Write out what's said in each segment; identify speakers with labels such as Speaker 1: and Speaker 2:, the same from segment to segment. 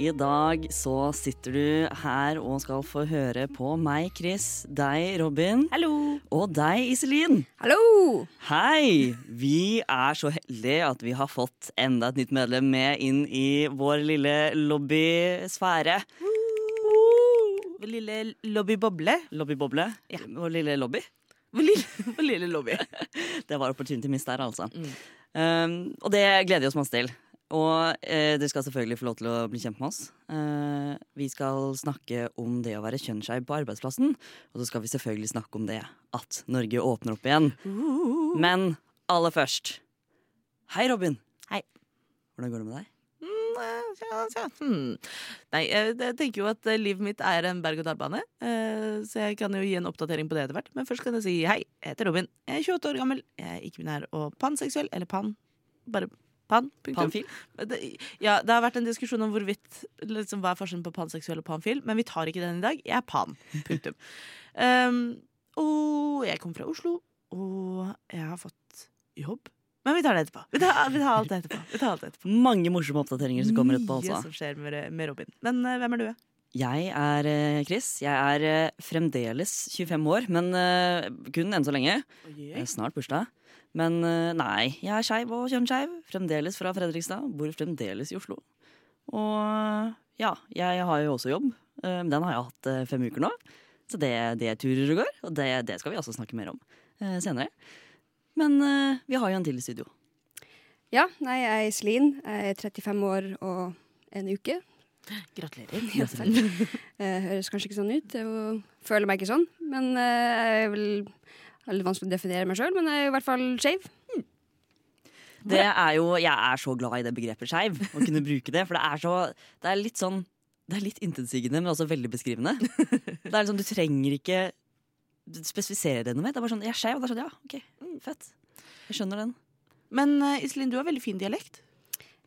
Speaker 1: I dag så sitter du her og skal få høre på meg, Chris, deg, Robin,
Speaker 2: Hallo.
Speaker 1: og deg, Iselin.
Speaker 3: Hallo!
Speaker 1: Hei! Vi er så heldige at vi har fått enda et nytt medlem med inn i vår lille lobbysfære.
Speaker 2: Vår lille lobbyboble.
Speaker 1: Lobbyboble. Vår lille lobby.
Speaker 2: Vår lille, vår lille lobby.
Speaker 1: Det var opportunity miss der, altså. Um, og det gleder vi oss masse til. Og eh, dere skal selvfølgelig få lov til å bli kjent med oss. Eh, vi skal snakke om det å være kjønnsskeiv på arbeidsplassen. Og så skal vi selvfølgelig snakke om det at Norge åpner opp igjen. Men aller først Hei, Robin.
Speaker 2: Hei.
Speaker 1: Hvordan går det med deg?
Speaker 2: Mm, eh. Hmm. Nei, jeg, jeg tenker jo at eh, livet mitt er en berg-og-dal-bane. eh, så jeg kan jo gi en oppdatering på det etter hvert. Men først kan jeg si hei, jeg heter Robin. Jeg er 28 år gammel. Jeg er ikke-binær og panseksuell. Eller pan. Bare pan.
Speaker 1: Panfil?
Speaker 2: Ja, det har vært en diskusjon om hvorvidt liksom, Hva er forskjellen på panseksuell og panfil, men vi tar ikke den i dag. Jeg er pan. Punktum. um, og jeg kommer fra Oslo, og jeg har fått jobb. Men vi tar det etterpå. Vi tar, vi tar alt det etterpå. Vi tar alt etterpå.
Speaker 1: Mange morsomme oppdateringer som kommer etterpå.
Speaker 2: Mye som skjer med, med Robin. Men uh, hvem er du?
Speaker 1: Jeg er eh, Chris. Jeg er eh, fremdeles 25 år, men kun enn så lenge. Snart bursdag. Men eh, nei, jeg er skeiv og kjønnsskeiv. Fremdeles fra Fredrikstad. Bor fremdeles i Oslo. Og ja, jeg har jo også jobb. Eh, Den har jeg hatt eh, fem uker nå. Så det, det turer og går. Og det, det skal vi også snakke mer om eh, senere. Men eh, vi har jo en til i studio.
Speaker 3: Ja, nei, jeg er Iselin. Jeg er 35 år og en uke.
Speaker 2: Gratulerer.
Speaker 3: Ja, takk. Eh, høres kanskje ikke sånn ut. Jeg føler meg ikke sånn. Men eh, jeg er vel det er litt vanskelig å definere meg sjøl, men jeg er i hvert fall skeiv.
Speaker 1: Det er jo, jeg er så glad i det begrepet skeiv, å kunne bruke det. For det er så Det er litt sånn Det er litt intetsigende, men også veldig beskrivende. Det er liksom, Du trenger ikke spesifisere det noe mer. Det er bare sånn Jeg er skeiv, og det er sånn Ja, OK, mm, fett. Jeg skjønner den.
Speaker 2: Men eh, Iselin, du har veldig fin dialekt.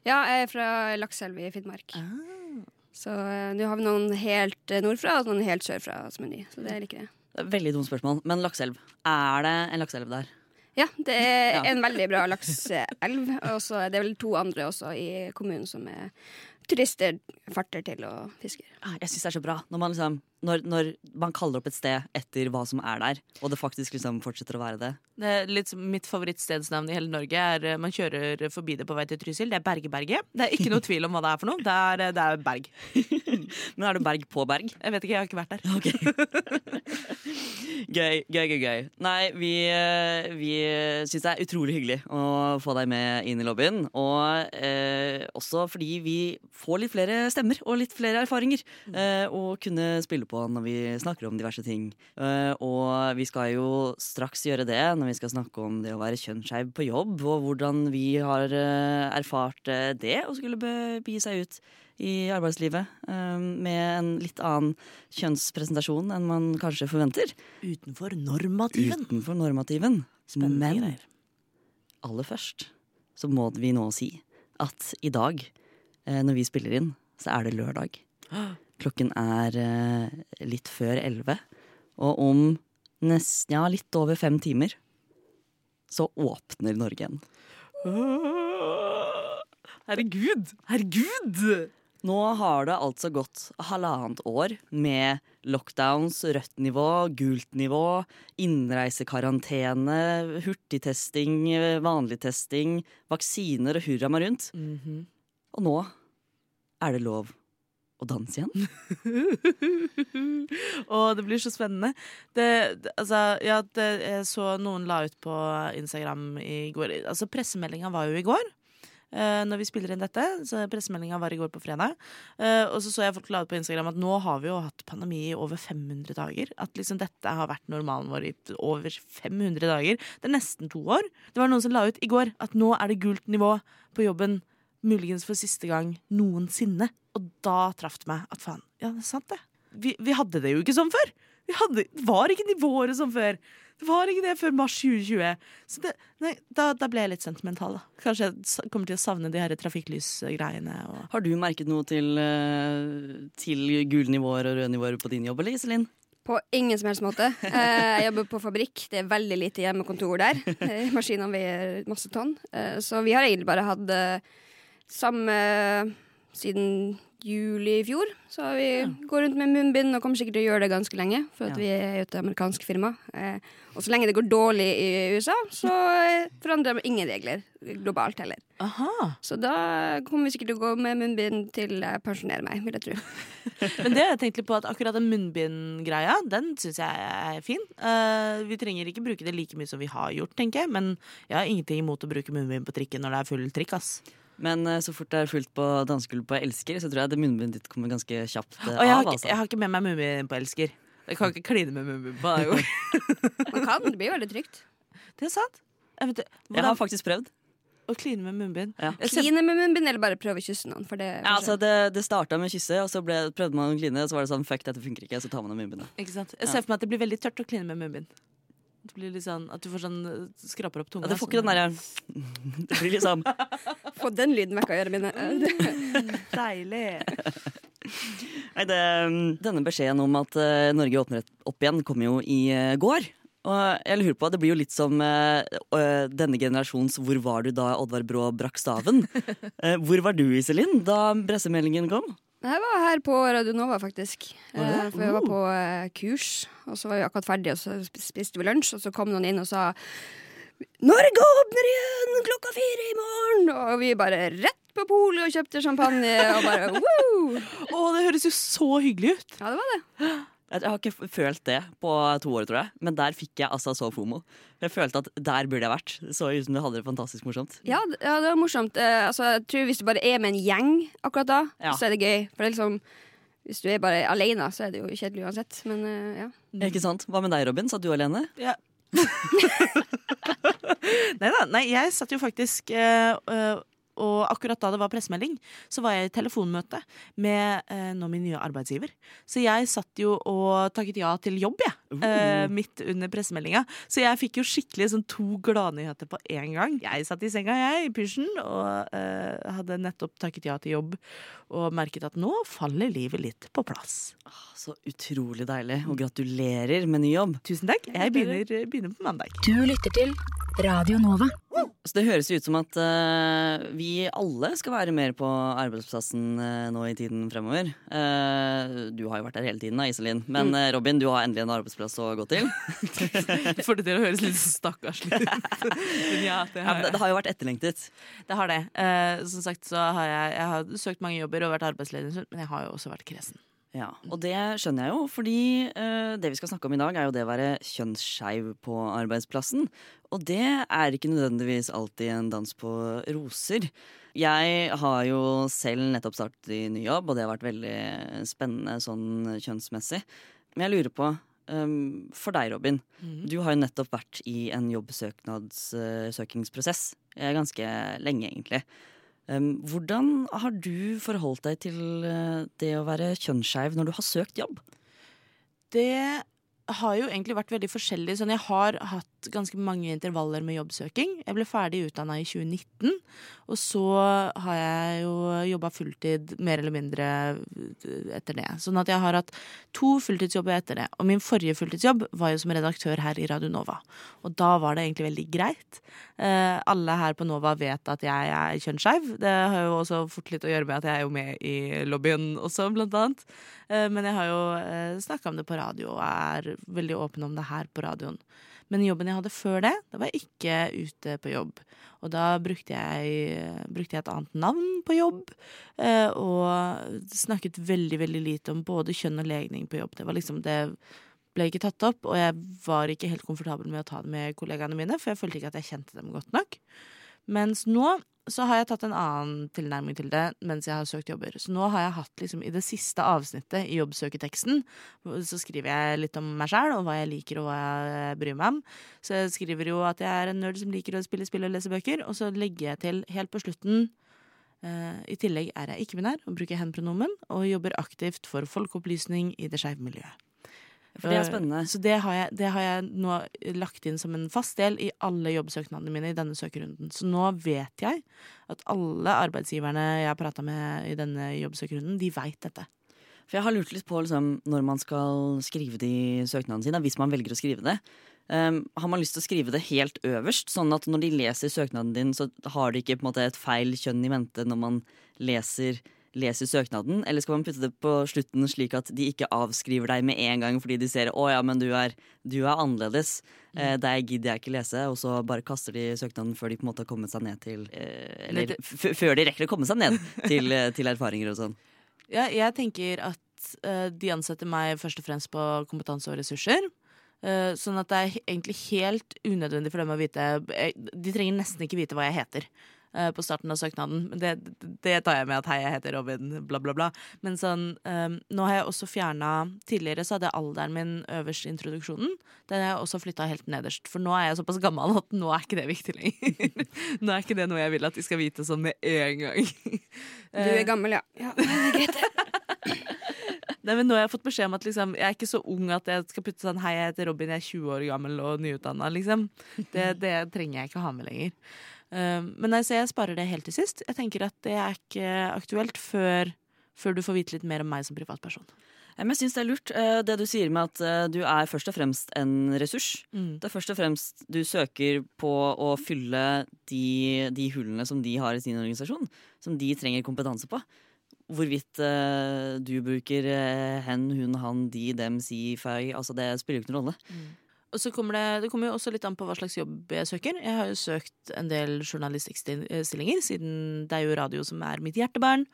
Speaker 3: Ja, jeg er fra Lakselv i Finnmark. Så eh, nå har vi noen helt eh, nordfra og noen helt sørfra som er nye. Så det liker jeg.
Speaker 1: Veldig dumt spørsmål. Men lakseelv. Er det en lakseelv der?
Speaker 3: Ja, det er
Speaker 1: Ja.
Speaker 3: en veldig bra lakseelv. Og så er det vel to andre også i kommunen som er turister farter til og fisker.
Speaker 1: Ah, Jeg syns det er så bra når man, liksom, når, når man kaller opp et sted etter hva som er der, og det faktisk liksom fortsetter å være det.
Speaker 2: Det er litt som Mitt favorittstedsnavn i hele Norge er eh, Man kjører forbi det på vei til Trysil. Det er Bergeberget. Det er ikke noe tvil om hva det er for noe. Det er, det er berg.
Speaker 1: Men er det berg på berg?
Speaker 2: Jeg vet ikke, jeg har ikke vært der.
Speaker 1: Gøy, gøy, gøy. gøy. Nei, vi, eh, vi syns det er utrolig hyggelig å få deg med inn i lobbyen. Og eh, også fordi vi får litt flere stemmer og litt flere erfaringer eh, å kunne spille på når vi snakker om diverse ting. Eh, og vi skal jo straks gjøre det når vi skal snakke om det å være kjønnsskeiv på jobb, og hvordan vi har eh, erfart eh, det å skulle begi seg ut i arbeidslivet med en litt annen kjønnspresentasjon enn man kanskje forventer.
Speaker 2: Utenfor normativen.
Speaker 1: Utenfor normativen.
Speaker 2: Spennende
Speaker 1: Men
Speaker 2: greier.
Speaker 1: aller først så må vi nå si at i dag, når vi spiller inn, så er det lørdag. Klokken er eh, litt før elleve. Og om nesten, ja, litt over fem timer så åpner Norge igjen.
Speaker 2: Herregud! Herregud!
Speaker 1: Nå har det altså gått halvannet år med lockdowns, rødt nivå, gult nivå, innreisekarantene, hurtigtesting, vanlig testing, vaksiner og hurra meg rundt. Og nå er det lov å danse igjen.
Speaker 2: og det blir så spennende. Det, det, altså, ja, det, jeg så noen la ut på Instagram i går. Altså, pressemeldinga var jo i går. Uh, når vi spiller inn dette. Så Pressemeldinga var i går på fredag. Uh, og så så jeg folk la ut på Instagram at nå har vi jo hatt pandemi i over 500 dager. At liksom dette har vært normalen vår i over 500 dager. Det er nesten to år. Det var noen som la ut i går at nå er det gult nivå på jobben. Muligens for siste gang noensinne. Og da traff det meg at faen, ja, det er sant det. Vi, vi hadde det jo ikke sånn før. Vi hadde, det var ikke nivåer som før. Det var ikke det før mars 2020. Så det, nei, da, da ble jeg litt sentimental. da. Kanskje jeg kommer til å savne de her trafikklysgreiene. Og
Speaker 1: Har du merket noe til, eh, til gule nivåer og røde nivåer på din jobb, eller Iselin?
Speaker 3: På ingen som helst måte. Eh, Jeg jobber på fabrikk. Det er veldig lite hjemmekontor der. Eh, Maskinene veier masse tonn. Så vi har egentlig bare hatt samme siden juli i fjor. Så vi går rundt med munnbind og kommer sikkert til å gjøre det ganske lenge. For
Speaker 1: Ja.
Speaker 3: vi er jo et amerikansk firma. Eh, Og så lenge det går dårlig i USA, så eh, forandrer de ingen regler globalt heller.
Speaker 2: Aha.
Speaker 3: Så da kommer vi sikkert til å gå med munnbind til jeg pensjonerer meg, vil jeg tro.
Speaker 2: Men det har jeg tenkt litt på at akkurat den munnbindgreia, den syns jeg er fin. Uh, vi trenger ikke bruke det like mye som vi har gjort, tenker jeg. Men jeg har ingenting imot å bruke munnbind på trikken når det er full trikk, ass.
Speaker 1: Men eh, så fort det er fullt på dansegulvet på Elsker, så tror jeg det munnbindet ditt kommer ganske kjapt eh,
Speaker 2: Og jeg har,
Speaker 1: av. Altså.
Speaker 2: jeg har ikke med meg munnbind på Elsker. Jeg kan ikke kline med munnbind på det.
Speaker 3: Man kan, det blir veldig trygt.
Speaker 2: Det er sant. Jeg vet,
Speaker 1: Jeg har faktisk prøvd.
Speaker 2: Å kline med munnbind.
Speaker 1: Ja.
Speaker 3: Kline med munnbind, eller bare prøve å kysse noen? For det
Speaker 1: Ja, altså det, det starta med kysse, og så ble, prøvde man å kline, og så var det sånn fuck, dette funker ikke, så tar man av munnbindet.
Speaker 2: Ikke sant? Jeg ser for meg at det blir veldig tørt å kline med munnbind. Det blir litt sånn At du får sånn uh, skraper opp tunga.
Speaker 1: Ja, det får ikke den derre Det blir liksom
Speaker 3: Få den lyden vekk av ørene mine.
Speaker 2: Deilig.
Speaker 1: Nei, det, denne beskjeden om at uh, Norge åpner opp igjen, kom jo i uh, går. Og jeg lurer på, Det blir jo litt som eh, øh, denne generasjons 'Hvor var du da Oddvar Brå brakk staven'? Eh, hvor var du, Iselin, da pressemeldingen kom?
Speaker 3: Jeg var her på Radio Nova, faktisk. Eh, For jeg var på eh, kurs, og så var vi akkurat ferdige, og så spiste vi lunsj, og så kom noen inn og sa Norge åpner igjen klokka fire i morgen! Og vi bare rett på polet og kjøpte champagne og bare woo!
Speaker 2: Å, det høres jo så hyggelig ut.
Speaker 3: Ja, det var det.
Speaker 1: Jeg har ikke følt det på to år, tror jeg. Men der fikk jeg altså så fomo. Jeg følte at der burde jeg vært. Så ut som du hadde det fantastisk morsomt.
Speaker 3: Ja, ja det var morsomt. Eh, altså, jeg tror Hvis du bare er med en gjeng akkurat da,
Speaker 1: Ja.
Speaker 3: så er det gøy. For det er liksom hvis du er bare alene, så er det jo kjedelig uansett. Men eh, ja.
Speaker 1: Ikke sant? Hva med deg, Robin? Satt du alene?
Speaker 2: Ja. Nei da. Nei, jeg satt jo faktisk eh, eh, Og akkurat da det var pressemelding, så var jeg i telefonmøte med eh, nå min nye arbeidsgiver. Så jeg satt jo og takket ja til jobb, jeg. eh, midt under pressemeldinga. Så jeg fikk jo skikkelig sånn to gladnyheter på én gang. Jeg satt i senga, jeg, i pysjen, og eh, hadde nettopp takket ja til jobb. Og merket at nå faller livet litt på plass.
Speaker 1: Så utrolig deilig. Og gratulerer med ny jobb.
Speaker 2: Tusen takk. Jeg begynner, begynner på mandag.
Speaker 4: Du lytter til Radio Nova.
Speaker 1: Så det høres ut som at uh, vi alle skal være mer på arbeidsplassen uh, nå i tiden fremover. Uh, du har jo vært der hele tiden, da, Iselin. Men eh, Robin, du har endelig en arbeidsplass å gå til.
Speaker 2: Får det til å høres litt stakkarslig ut. Men ja, det
Speaker 1: Ja,
Speaker 2: har
Speaker 1: men det, det har jo vært etterlengtet.
Speaker 2: Det har det. Som sagt så har jeg, jeg har søkt mange jobber og vært arbeidsledig men jeg har jo også vært kresen.
Speaker 1: Ja, Og det skjønner jeg jo, fordi uh, det vi skal snakke om i dag, er jo det å være kjønnsskeiv på arbeidsplassen. Og det er ikke nødvendigvis alltid en dans på roser. Jeg har jo selv nettopp startet i ny jobb, og det har vært veldig spennende sånn kjønnsmessig. Men jeg lurer på, um, for deg Robin, du har jo nettopp vært i en jobbsøknadssøkingsprosess uh, ganske lenge, egentlig. Hvordan har du forholdt deg til eh, det å være kjønnsskeiv når du har søkt jobb?
Speaker 2: Det har jo egentlig vært veldig forskjellig. Sånn, jeg har hatt ganske mange intervaller med jobbsøking. Jeg ble ferdig utdanna i 2019, og så har jeg jo jobba fulltid mer eller mindre etter det. Sånn at jeg har hatt to fulltidsjobber etter det. Og min forrige fulltidsjobb var jo som redaktør her i Radio Nova. Og da var det egentlig veldig greit. Eh, alle her på Nova vet at jeg er kjønnsskeiv. Det har jo også fort litt å gjøre med at jeg er jo med i lobbyen også, blant annet. Eh, men jeg har jo eh, snakka om det på radio og er veldig åpen om det her på radioen. Men jobben jeg hadde før det, da var jeg ikke ute på jobb. Og da brukte jeg, brukte jeg et annet navn på jobb, eh, og snakket veldig, veldig lite om både kjønn og legning på jobb. Det var liksom det ble ikke tatt opp, og jeg var ikke helt komfortabel med å ta det med kollegaene mine, for jeg følte ikke at jeg kjente dem godt nok. Mens nå så har jeg tatt en annen tilnærming til det mens jeg har søkt jobber. Så nå har jeg hatt liksom i det siste avsnittet i jobbsøketeksten, så skriver jeg litt om meg sjæl og hva jeg liker og hva jeg bryr meg om. Så jeg skriver jo at jeg er en nerd som liker å spille spill og lese bøker, og så legger jeg til helt på slutten uh, I tillegg er jeg ikke-binær og bruker hen-pronomen, og jobber aktivt for folkeopplysning i det skeive miljøet.
Speaker 1: For det er
Speaker 2: Eh,
Speaker 1: spennende.
Speaker 2: Så det har, jeg, det har jeg nå lagt inn som en fast del i alle jobbsøknadene mine i denne søkerunden. Så nå vet jeg at alle arbeidsgiverne jeg har prata med i denne jobbsøkerunden, de veit dette.
Speaker 1: For jeg har lurt litt på liksom, når man skal skrive de søknadene sine, hvis man velger å skrive det. Um, har man lyst til å skrive det helt øverst, sånn at når de leser søknaden din, så har de ikke måte et feil kjønn i mente når man leser, leser søknaden? Eller skal man putte det på slutten slik at de ikke avskriver deg med en gang fordi de ser å ja, men du er, du er annerledes. Eh, deg gidder jeg ikke lese, og så bare kaster de søknaden før de på en måte har kommet seg ned til eh, Eller før de rekker å komme seg ned til, eh, til erfaringer og sånn.
Speaker 2: Ja, jeg tenker at eh, de ansetter meg først og fremst på kompetanse og ressurser. Eh, sånn at det er egentlig helt unødvendig for dem å vite De trenger nesten ikke vite hva jeg heter på starten av søknaden. Det, det tar jeg med at hei, jeg heter Robin, bla, bla, bla. Men sånn um, Nå har jeg også fjerna Tidligere så hadde jeg alderen min øverst i introduksjonen. Den har jeg også flytta helt nederst. For nå er jeg såpass gammel at nå er ikke det viktig lenger. nå er ikke det noe jeg vil at de skal vite sånn med en gang.
Speaker 3: Du er gammel, ja. ja det er.
Speaker 2: Nei, men Nå har jeg fått beskjed om at liksom, jeg er ikke så ung at jeg skal putte sånn Hei, jeg heter Robin, jeg er 20 år gammel og nyutdanna. Liksom. Det, det trenger jeg ikke ha med lenger. Um, men nei, så jeg sparer det helt til sist. Jeg tenker at det er ikke aktuelt før, før du får vite litt mer om meg som privatperson.
Speaker 1: Men jeg synes det er lurt, eh, det du sier med at eh, du er først og fremst en ressurs.
Speaker 2: Mm.
Speaker 1: Det er først og fremst du søker på å fylle de, de hullene som de har i sin organisasjon. Som de trenger kompetanse på. Hvorvidt eh, du bruker hen, hun, han, de, dem, si, fei. Altså det spiller jo ikke noen rolle.
Speaker 2: Og så kommer det, det kommer jo også litt an på hva slags jobb jeg søker. Jeg har jo søkt en del journalistikkstillinger, siden det er jo radio som er mitt hjertebarn.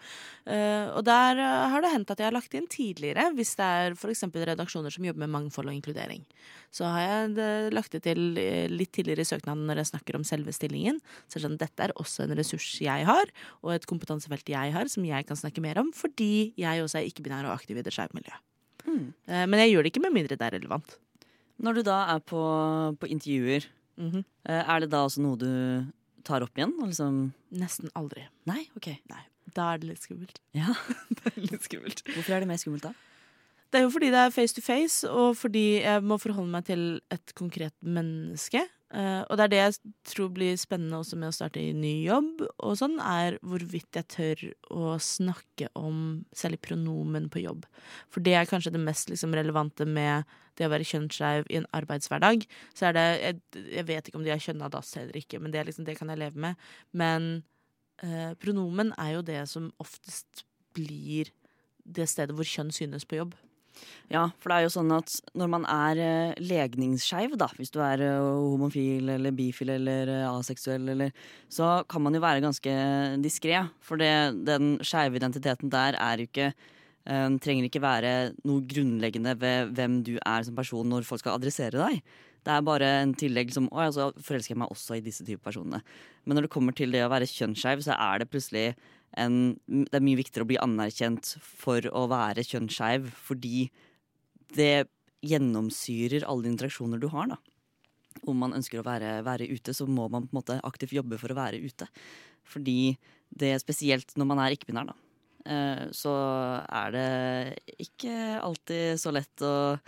Speaker 2: Eh, og der eh, har det hendt at jeg har lagt inn tidligere, hvis det er f.eks. redaksjoner som jobber med mangfold og inkludering. Så har jeg eh, lagt det til litt tidligere i søknaden når jeg snakker om selve stillingen. Så sånn, dette er også en ressurs jeg har, og et kompetansefelt jeg har, som jeg kan snakke mer om, fordi jeg også er ikke-binær og aktiv i det skeive miljøet. Eh, men jeg gjør det ikke med mindre det er relevant.
Speaker 1: Når du da er på, på intervjuer,
Speaker 2: mm
Speaker 1: -hmm. er det da også noe du tar opp igjen? Liksom
Speaker 2: Nesten aldri.
Speaker 1: Nei, ok.
Speaker 2: Nei, da er det litt skummelt.
Speaker 1: Ja.
Speaker 2: Det er litt skummelt.
Speaker 1: Hvorfor er det mer skummelt da?
Speaker 2: Det er jo fordi det er face to face, og fordi jeg må forholde meg til et konkret menneske. Eh, og det er det jeg tror blir spennende også med å starte i ny jobb, og sånn, er hvorvidt jeg tør å snakke om særlig pronomen på jobb. For det er kanskje det mest liksom, relevante med det å være kjønnsskeiv i en arbeidshverdag. Så er det jeg, jeg vet ikke om de er kjønna dass eller ikke, men det, liksom, det kan jeg leve med. Men uh, pronomen er jo det som oftest blir det stedet hvor kjønn synes på jobb.
Speaker 1: Ja, for det er jo sånn at når man er eh, legningsskeiv, da, hvis du er eh, homofil eller bifil eller eh, aseksuell, eller, så kan man jo være ganske diskré. For det, den skeive identiteten der er jo ikke um, trenger ikke være noe grunnleggende ved hvem du er som person når folk skal adressere deg. Det er bare en tillegg som Å ja, så forelsker jeg meg også i disse typer personene. Men når det kommer til det å være kjønnsskeiv, så er det plutselig en Det er mye viktigere å bli anerkjent for å være kjønnsskeiv fordi det gjennomsyrer alle interaksjoner du har. da. Om man ønsker å være, være ute, så må man på en måte aktivt jobbe for å være ute. Fordi det er spesielt når man er ikke-binær, da. eh, Så er det ikke alltid så lett å,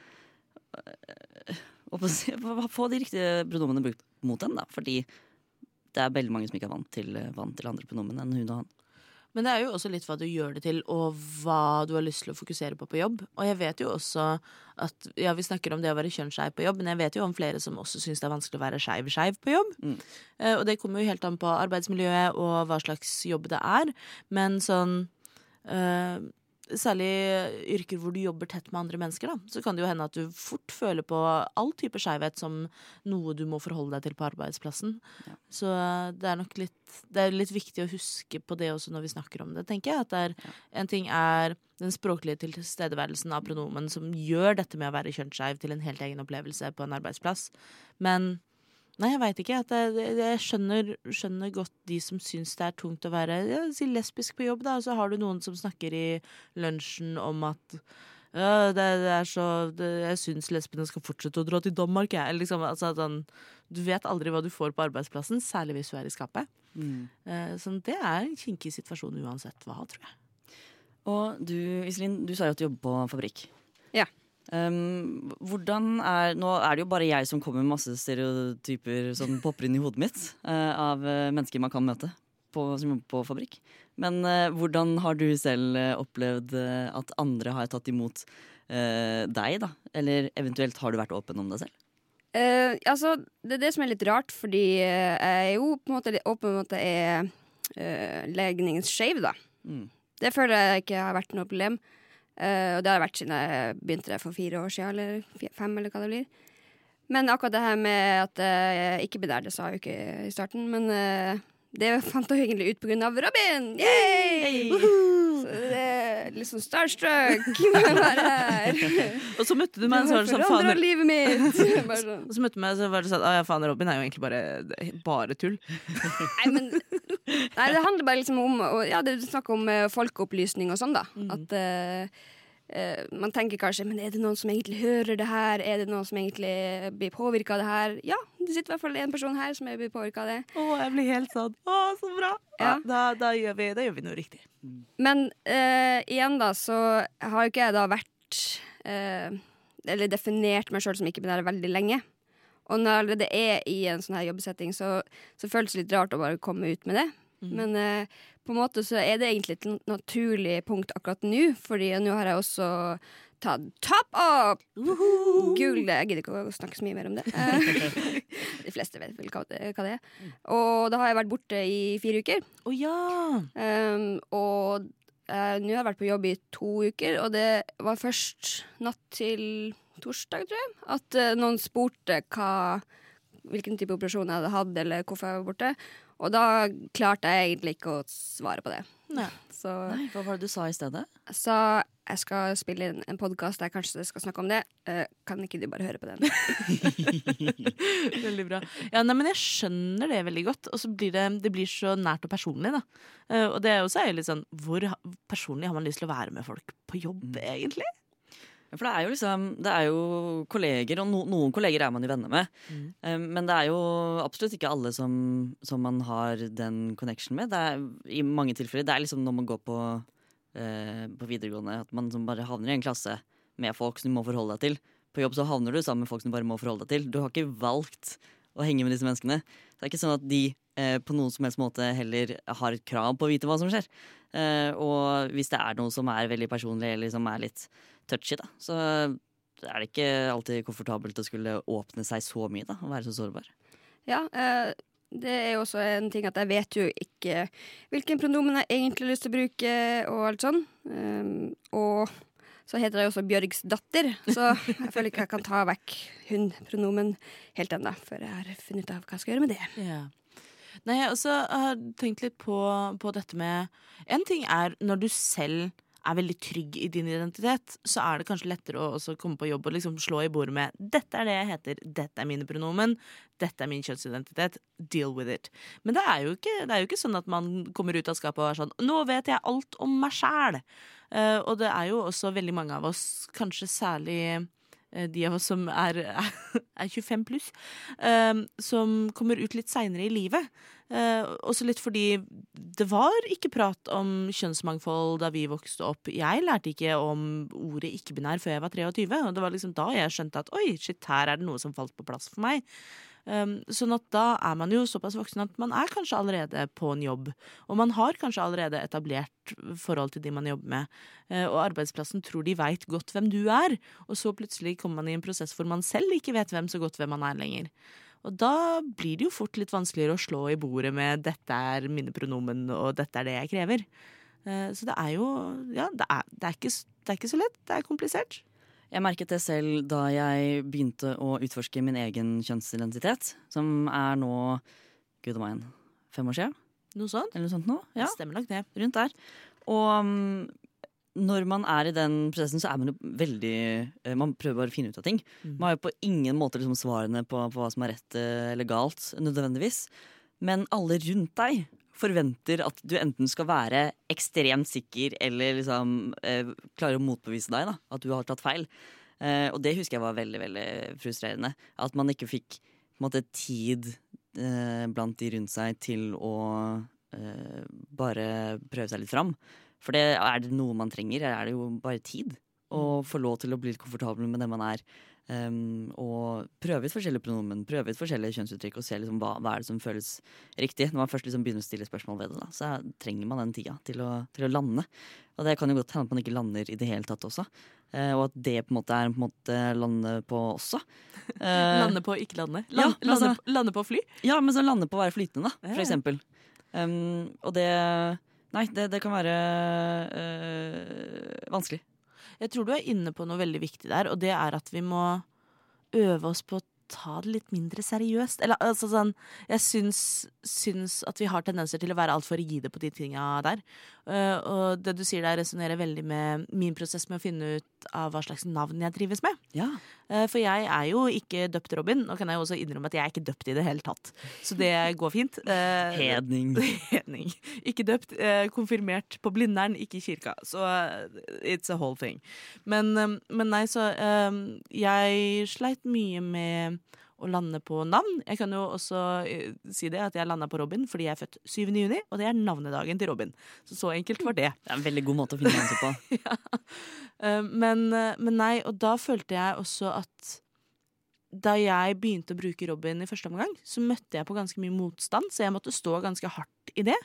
Speaker 1: eh, å få de riktige pronomene brukt mot en, da. Fordi det er veldig mange som ikke er vant til, vant til andre pronomen enn hun og han.
Speaker 2: Men det er jo også litt hva du gjør det til, og hva du har lyst til å fokusere på på jobb. Og jeg vet jo også at Ja, vi snakker om det å være kjønnsskeiv på jobb, men jeg vet jo om flere som også syns det er vanskelig å være skeiv-skeiv på jobb.
Speaker 1: Mm.
Speaker 2: Eh, og det kommer jo helt an på arbeidsmiljøet og hva slags jobb det er. Men sånn eh, Særlig yrker hvor du jobber tett med andre mennesker, da, så kan det jo hende at du fort føler på all type skeivhet som noe du må forholde deg til på arbeidsplassen.
Speaker 1: Ja.
Speaker 2: Så eh, det er nok litt, det er litt viktig å huske på det også når vi snakker om det, tenker jeg. At det er, en ting er den språklige tilstedeværelsen av pronomen som gjør dette med å være kjønnsskeiv til en helt egen opplevelse på en arbeidsplass. Men nei, jeg veit ikke. At jeg, jeg skjønner, skjønner godt de som syns det er tungt å være ja, si lesbisk på jobb, da. Og så har du noen som snakker i lunsjen om at ja, det, det er så det, Jeg syns lesbene skal fortsette å dra til Danmark, jeg. Liksom, altså, sånn, du vet aldri hva du får på arbeidsplassen, særlig hvis du er i skapet. Mm. så det er en kinkig situasjon uansett hva, tror jeg.
Speaker 1: Og du, Iselin, du sa jo at du jobber på fabrikk.
Speaker 3: Ja.
Speaker 1: Um, hvordan er, nå er det jo bare jeg som kommer med masse stereotyper som popper inn i hodet mitt uh, av eh, mennesker man kan møte på, som jobber på fabrikk. Men uh, hvordan har du selv opplevd at andre har tatt imot uh, deg, da? Eller eventuelt har du vært åpen om deg selv?
Speaker 3: Altså, det er det som er litt rart, fordi jeg er jo på en måte åpen om at jeg er uh, legningsskeiv, da.
Speaker 1: Mm.
Speaker 3: Det føler jeg ikke har vært noe problem. Eh, og det har jeg vært siden jeg begynte det for fire år siden, eller fem, eller hva det blir. Men akkurat det her med at jeg ikke ble der, det sa jeg jo ikke i starten. Men uh, det fant jeg egentlig ut på grunn av Robin! Yay! Så det er litt sånn starstruck med å være her.
Speaker 2: Og så møtte du meg, så var det sånn faen
Speaker 3: livet mitt! Sånn.
Speaker 2: og så møtte du meg, så var det sånn Å ja, faen, Robin er jo egentlig bare, bare tull.
Speaker 3: Nei, men Nei, det handler bare liksom om Ja, det er snakk om eh, folkeopplysning og sånn, da. At uh, uh, man tenker kanskje Men er det noen som egentlig hører det her? Er det noen som egentlig blir påvirka av det her? Ja, det sitter i hvert fall en person her som blir påvirka av det.
Speaker 2: Å, jeg blir helt sånn Å, så bra! Ja, da, da, gjør vi, da gjør vi noe riktig.
Speaker 3: Men uh, igjen, da, så har ikke jeg da vært Eller definert meg sjøl som ikke-binær veldig lenge. Og når jeg allerede er i en sånn her jobbsetting, så, så føles det litt rart å bare komme ut med det. Men eh, på en måte så er det egentlig et naturlig punkt akkurat nå, fordi nå har jeg også tatt top up! det, Jeg gidder ikke å snakke så mye mer om det. Eh, De fleste vet vel hva det, hva det er. Og da har jeg vært borte i fire uker.
Speaker 2: Oh, ja!
Speaker 3: Um, og eh, nå har jeg vært på jobb i to uker, og det var først natt til torsdag, tror jeg, at eh, noen spurte hva, hvilken type operasjon jeg hadde hatt, eller hvorfor jeg var borte. Og da klarte jeg egentlig ikke å svare på det.
Speaker 2: Nei.
Speaker 3: Så
Speaker 1: Nei, hva var det du sa i stedet?
Speaker 3: jeg sa jeg skal spille inn en podkast der kanskje skal snakke om det. Uh, kan ikke du bare høre på den?
Speaker 2: Veldig bra. Ja, nei, men jeg skjønner det veldig godt. Og så blir det, det blir så nært og personlig, da. Uh, og det er også er jo litt sånn Hvor personlig har man lyst til å være med folk på jobb, egentlig?
Speaker 1: For det er jo liksom Det er jo kolleger, og no, noen kolleger er man jo venner med.
Speaker 2: Mm.
Speaker 1: Um, men det er jo absolutt ikke alle som, som man har den connection med. Det er, I mange tilfeller. Det er liksom når man går på, uh, på videregående, at man som bare havner i en klasse med folk som du må forholde deg til. På jobb så havner du sammen med folk som du bare må forholde deg til. Du har ikke valgt å henge med disse menneskene. Det er ikke sånn at de på noen som helst måte heller har et krav på å vite hva som skjer. Eh, og hvis det er noe som er veldig personlig eller som er litt touchy, da, så er det ikke alltid komfortabelt å skulle åpne seg så mye da, og være så sårbar.
Speaker 3: Ja, eh, det er jo også en ting at jeg vet jo ikke hvilken pronomen jeg egentlig har lyst til å bruke, og alt sånn. Um, og så heter jeg også Bjørgs datter, så jeg føler ikke jeg kan ta vekk hun-pronomen helt ennå, før jeg har funnet ut av hva jeg skal gjøre med det.
Speaker 2: Ja. Nei, jeg også har tenkt litt på, på dette med En ting er når du selv er veldig trygg i din identitet, så er det kanskje lettere å komme på jobb og liksom slå i bordet med 'dette er det jeg heter, dette er mine pronomen, dette er min kjønnsidentitet, deal with it'. Men det er jo ikke, det er jo ikke sånn at man kommer ut av skapet og er sånn 'nå vet jeg alt om meg sjæl'. Uh, og det er jo også veldig mange av oss, kanskje særlig eh, de av oss som er, er 25 pluss, eh, som kommer ut litt seinere i livet. Uh, også litt fordi det var ikke prat om kjønnsmangfold da vi vokste opp. Jeg lærte ikke om ordet ikke-binær før jeg var 23, og det var liksom da jeg skjønte at oi, shit, her er det noe som falt på plass for meg. Um, sånn at da er man jo såpass voksen at man er kanskje allerede på en jobb. Og man har kanskje allerede etablert forhold til de man jobber med. Uh, og arbeidsplassen tror de veit godt hvem du er, og så plutselig kommer man i en prosess hvor man selv ikke vet hvem så godt hvem man er lenger. Og da blir det jo fort litt vanskeligere å slå i bordet med 'dette er mine pronomen', og 'dette er det jeg krever'. Uh, Så det er jo Ja, det er, det er, ikke, det er ikke så lett. Det er komplisert.
Speaker 1: Jeg merket det selv da jeg begynte å utforske min egen kjønnsidentitet, som er nå gud og meg, fem år siden,
Speaker 2: Noe sånt.
Speaker 1: eller noe sånt nå. Ja,
Speaker 2: Det stemmer nok det.
Speaker 1: rundt der. Og mm, når man er i den prosessen, så er man jo veldig eh, Man prøver bare å finne ut av ting.
Speaker 2: Mm.
Speaker 1: Man har jo på ingen måte liksom svarene på, på hva som er rett eh, eller galt, nødvendigvis. Men alle rundt deg forventer at du enten skal være ekstremt sikker eller liksom eh, klare å motbevise deg, da, at du har tatt feil. Eh, og det husker jeg var veldig veldig frustrerende. At man ikke fikk måte, tid eh, blant de rundt seg til å eh, bare prøve seg litt fram. For det, er det noe man trenger, er det jo bare tid. Å få lov til å bli litt komfortabel med den man er. Um, og prøve ut forskjellige pronomen, prøve ut forskjellige kjønnsuttrykk og se liksom hva, hva er det som føles riktig. Når man først liksom begynner å stille spørsmål ved det, da, så trenger man den tida til å, til å, lande. Og det kan jo godt hende at man ikke lander i det hele tatt også. Uh, og at det på en måte er en måte lande på også.
Speaker 2: Uh, lande på ikke lande? Land, ja, altså, lande, lande, på fly?
Speaker 1: Ja, men så lande på å være flytende, da, for eksempel. Um, og det Nei, det, det kan være øh, vanskelig.
Speaker 2: Jeg tror du er inne på noe veldig viktig der, og det er at vi må øve oss på å ta det litt mindre seriøst. Eller altså sånn Jeg syns, syns at vi har tendenser til å være altfor rigide på de tinga der. Uh, og det du sier der, resonnerer veldig med min prosess med å finne ut av hva slags navn jeg trives med.
Speaker 1: Ja.
Speaker 2: Uh, for jeg er jo ikke døpt Robin. Nå kan jeg jo også innrømme at jeg er ikke døpt i det hele tatt. Så det går fint.
Speaker 1: Uh, hedning.
Speaker 2: hedning. Ikke døpt. konfirmert på Blindern, ikke i kirka. Så it's a whole thing. Men, men nei, så Jeg sleit mye med å lande på navn. Jeg kan jo også uh, si det at jeg landa på Robin fordi jeg er født 7. juni, og det er navnedagen til Robin. Så så enkelt var det.
Speaker 1: Det er en veldig god måte å finne navnet på.
Speaker 2: ja. uh, men, uh, men, nei, og da følte jeg også at da jeg begynte å bruke Robin i første omgang, så møtte jeg på ganske mye motstand, så jeg måtte stå ganske hardt i det.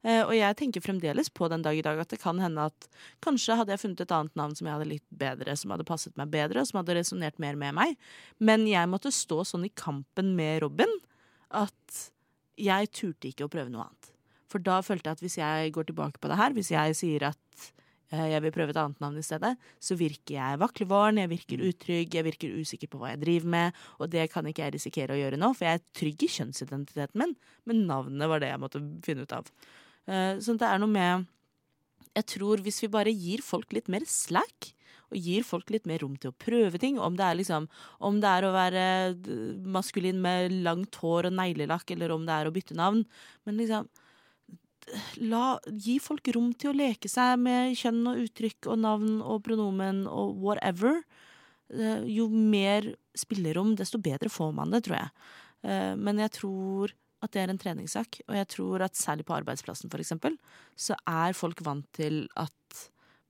Speaker 2: Uh, og jeg tenker fremdeles på den dag i dag at det kan hende at kanskje hadde jeg funnet et annet navn som jeg hadde likt bedre, som hadde passet meg bedre, og som hadde resonnert mer med meg. Men jeg måtte stå sånn i kampen med Robin at jeg turte ikke å prøve noe annet. For da følte jeg at hvis jeg går tilbake på det her, hvis jeg sier at uh, jeg vil prøve et annet navn i stedet, så virker jeg vaklevaren, jeg virker utrygg, jeg virker usikker på hva jeg driver med, og det kan ikke jeg risikere å gjøre nå, for jeg er trygg i kjønnsidentiteten min, men navnet var det jeg måtte finne ut av. Så det er noe med Jeg tror hvis vi bare gir folk litt mer slack, og gir folk litt mer rom til å prøve ting, om det er liksom Om det er å være maskulin med langt hår og neglelakk, eller om det er å bytte navn, men liksom La, gi folk rom til å leke seg med kjønn og uttrykk og navn og pronomen og whatever. Jo mer spillerom, desto bedre får man det, tror jeg. Men jeg tror at det er en treningssak. Og jeg tror at særlig på arbeidsplassen, for eksempel, så er folk vant til at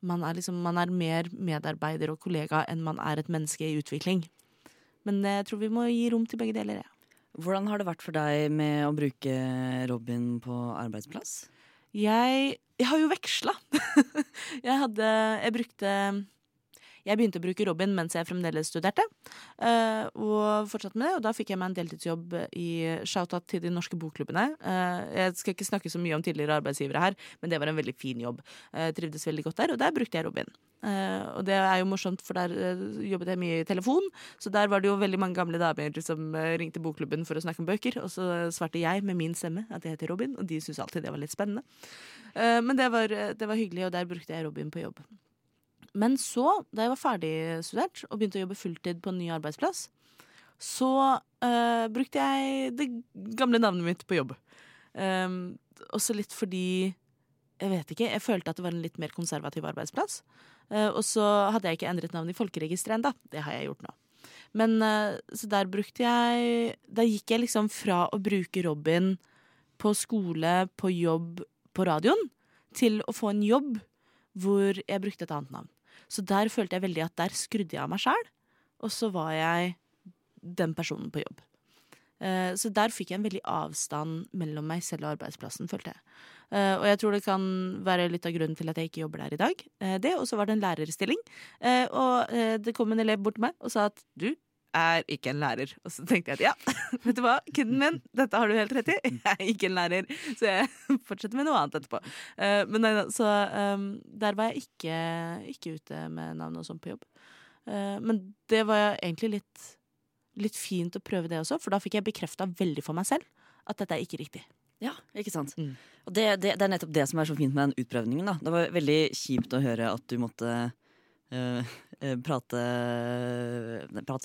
Speaker 2: man er, liksom, man er mer medarbeider og kollega enn man er et menneske i utvikling. Men jeg tror vi må gi rom til begge deler, Ja.
Speaker 1: Hvordan har det vært for deg med å bruke Robin på arbeidsplass?
Speaker 2: Jeg, jeg har jo veksla. jeg hadde Jeg brukte jeg begynte å bruke Robin mens jeg fremdeles studerte, uh, og fortsatte med det. Og da fikk jeg meg en deltidsjobb i shout-out til de norske bokklubbene. Uh, jeg skal ikke snakke så mye om tidligere arbeidsgivere her, men det var en veldig fin jobb. Jeg trivdes veldig godt der, og der brukte jeg Robin. Uh, og det er jo morsomt, for der jobbet jeg mye i telefon, så der var det jo veldig mange gamle damer som ringte bokklubben for å snakke om bøker, og så svarte jeg med min stemme at jeg heter Robin, og de syntes alltid det var litt spennende. men det var, det var hyggelig, og der brukte jeg Robin på jobb. Men så, da jeg var ferdigstudert og begynte å jobbe fulltid på en ny arbeidsplass, så uh, brukte jeg det gamle navnet mitt på jobb. Um, også litt fordi Jeg vet ikke, jeg følte at det var en litt mer konservativ arbeidsplass. Uh, og så hadde jeg ikke endret navn i folkeregisteret ennå. Det har jeg gjort nå. Men uh, så der brukte jeg Da gikk jeg liksom fra å bruke Robin på skole, på jobb, på radioen, til å få en jobb hvor jeg brukte et annet navn. Så der følte jeg veldig at der skrudde jeg av meg sjæl, og så var jeg den personen på jobb. Uh, så der fikk jeg en veldig avstand mellom meg selv og arbeidsplassen, følte jeg. Uh, og jeg tror det kan være litt av grunnen til at jeg ikke jobber der i dag. Uh, det, Og så var det en lærerstilling. og det kom en elev bort til meg og sa at du er ikke en lærer. Og så tenkte jeg at ja, vet du hva, kiden min, dette har du helt rett i. Jeg er ikke en lærer, så jeg fortsetter med noe annet etterpå. Uh, men nei, så um, der var jeg ikke, ikke, ute med navn og sånn på jobb. Uh, men det var egentlig litt, litt fint å prøve det også, for da fikk jeg bekrefta veldig for meg selv at dette er ikke riktig.
Speaker 1: Ja, ikke sant. Mm. Og det, det, det, er nettopp det som er så fint med den utprøvningen. Da. Det var veldig kjipt å høre at du måtte uh, prate,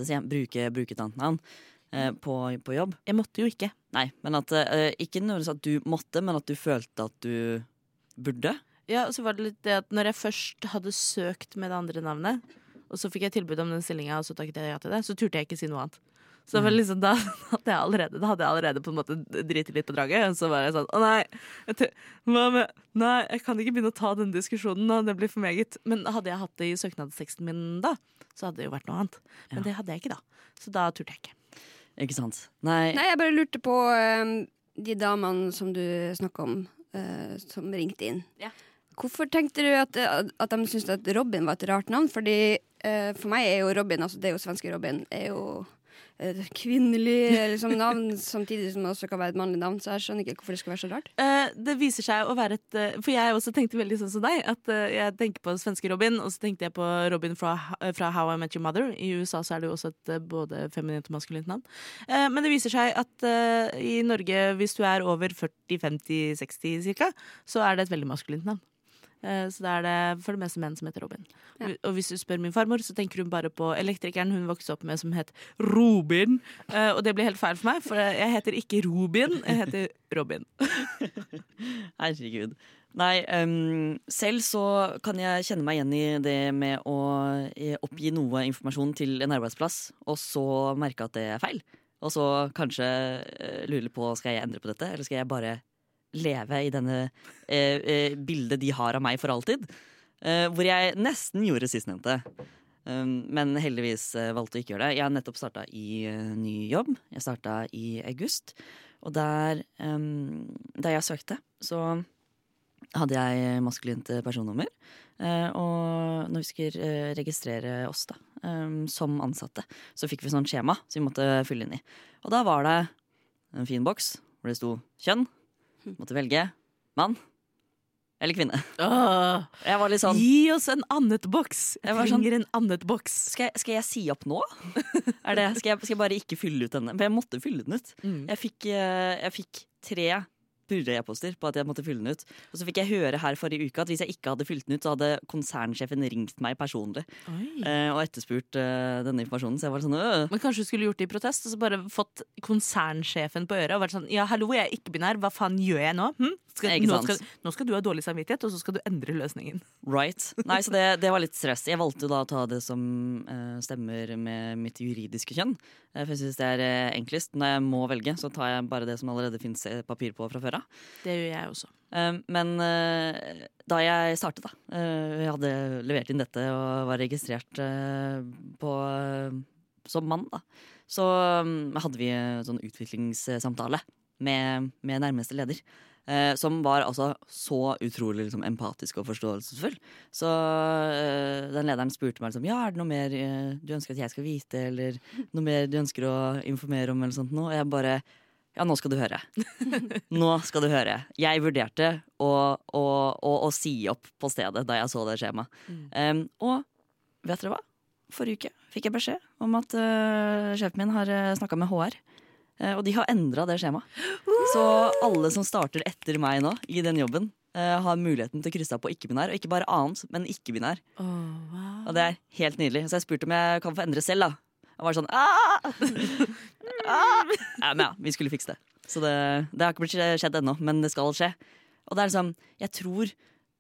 Speaker 1: igjen, bruke, bruke et annet navn uh, på, på, jobb.
Speaker 2: Jeg måtte jo ikke.
Speaker 1: Nei, men at, uh, Ikke nødvendigvis at du måtte, men at du følte at du burde.
Speaker 2: Ja, og så var det litt det at når jeg først hadde søkt med det andre navnet, og så fikk jeg tilbud om den stillinga, og så takket jeg ja til det, så turte jeg ikke si noe annet. Så det liksom, da, hadde jeg allerede, da hadde jeg allerede på en måte driti litt på draget. Og så var jeg sånn Å nei, jeg, med, nei, jeg kan ikke begynne å ta denne diskusjonen nå. Det blir for meget. Men hadde jeg hatt det i søknadsteksten min da, så hadde det jo vært noe annet. Men
Speaker 1: Ja.
Speaker 2: det hadde jeg ikke da. Så da turte jeg ikke.
Speaker 1: Ikke sant? Nei,
Speaker 3: Nei, jeg bare lurte på eh, de damene som du snakka om, uh, som ringte inn.
Speaker 2: Ja.
Speaker 3: Hvorfor tenkte du at, at de syntes at Robin var et rart navn? Fordi uh, For meg er jo Robin, altså det er jo svenske Robin, er jo et kvinnelig liksom, navn, samtidig som det også kan være et mannlig navn. Så jeg skjønner ikke hvorfor det skal være så rart.
Speaker 2: Uh, det viser seg å være et eh, For jeg også tenkte veldig sånn som deg. At uh, Jeg tenker på svenske Robin, og så tenkte jeg på Robin fra, fra How I Met Your Mother. I USA så er det jo også et både feminint og maskulint navn. Uh, men det viser seg at i Norge, hvis du er over 40-50-60 cirka, så er det et veldig maskulint navn. Eh, Så det er det for det meste menn som heter Robin.
Speaker 3: Ja.
Speaker 2: Og hvis du spør min farmor, så tenker hun bare på elektrikeren hun vokste opp med som het Robin. Eh, Og det blir helt feil for meg, for jeg heter ikke Robin, jeg heter Robin.
Speaker 1: Herregud. Nei, um, selv så kan jeg kjenne meg igjen i det med å eh, oppgi noe informasjon til en arbeidsplass, og så merke at det er feil. Og så kanskje uh, lure på skal jeg endre på dette, eller skal jeg bare leve i denne eh, eh, bildet de har av meg for alltid. Eh, hvor jeg nesten gjorde sistnevnte. Um, men heldigvis eh, valgte å ikke gjøre det. Jeg har nettopp starta i uh, ny jobb. Jeg starta i august. Og der, um, der jeg søkte, så hadde jeg maskulint personnummer. Uh, og når vi skulle uh, registrere oss da, um, som ansatte, så fikk vi sånn skjema som vi måtte fylle inn i. Og da var det en fin boks hvor det sto kjønn. Måtte velge mann eller kvinne.
Speaker 2: Åh,
Speaker 1: Jeg var litt sånn
Speaker 2: gi oss en annet boks! Jeg
Speaker 1: Jeg var sånn-
Speaker 2: en annet boks.
Speaker 1: skal jeg, skal jeg si opp nå? Er det, skal, jeg, skal jeg bare ikke fylle ut denne? For jeg måtte fylle den ut.
Speaker 2: Mm.
Speaker 1: Jeg fikk, eh, jeg fikk tre purre-e-poster på at jeg måtte fylle den ut. Og så fikk jeg høre her forrige uke at hvis jeg ikke hadde fylt den ut, så hadde konsernsjefen ringt meg personlig eh, og etterspurt eh, denne informasjonen. Så jeg var sånn øh.
Speaker 2: Men kanskje du skulle gjort det i protest og så bare fått konsernsjefen på øret og vært sånn Ja, hallo, jeg er ikke-binær, hva faen gjør jeg nå? Hm? Skal, nå, skal, nå skal du ha dårlig samvittighet, og så skal du endre løsningen.
Speaker 1: Right. Nei, så det, det var litt stress. Jeg valgte da å ta det som eh, stemmer med mitt juridiske kjønn. Eh, for jeg syns det er eh, enklest. Når jeg må velge, så tar jeg bare det som allerede fins papir på fra før av.
Speaker 2: Det gjør jeg også.
Speaker 1: Eh, Men eh, da jeg startet, da eh, Jeg hadde levert inn dette og var registrert eh, på, som mann, da. Så mm, hadde vi en sånn utviklingssamtale med, med nærmeste leder. eh, som var altså så utrolig liksom, empatisk og forståelsesfull. Så eh, den lederen spurte meg liksom, ja, er det noe mer eh, du ønsker at jeg skal vite, eller noe mer du ønsker å informere om, eller sånt noe. Og jeg bare ja, nå skal du høre. Nå skal du høre. Jeg vurderte å, å, å, å si opp på stedet da jeg så det skjemaet. Um, og vet dere hva? Forrige uke fikk jeg beskjed om at uh, sjefen min har uh, snakka med HR. Uh, og de har endra det skjemaet. Så alle som starter etter meg nå i den jobben, uh, har muligheten til å krysse av på ikke-binær. Og ikke bare annet, men ikke-binær. Og det er helt nydelig. Så jeg spurte om jeg kan få endre selv, da. Jeg var sånn «Ah!» ah! ja, men ja, vi skulle fikse det. Så det, det har ikke blitt skjedd ennå, men det skal skje. Og det er liksom, jeg tror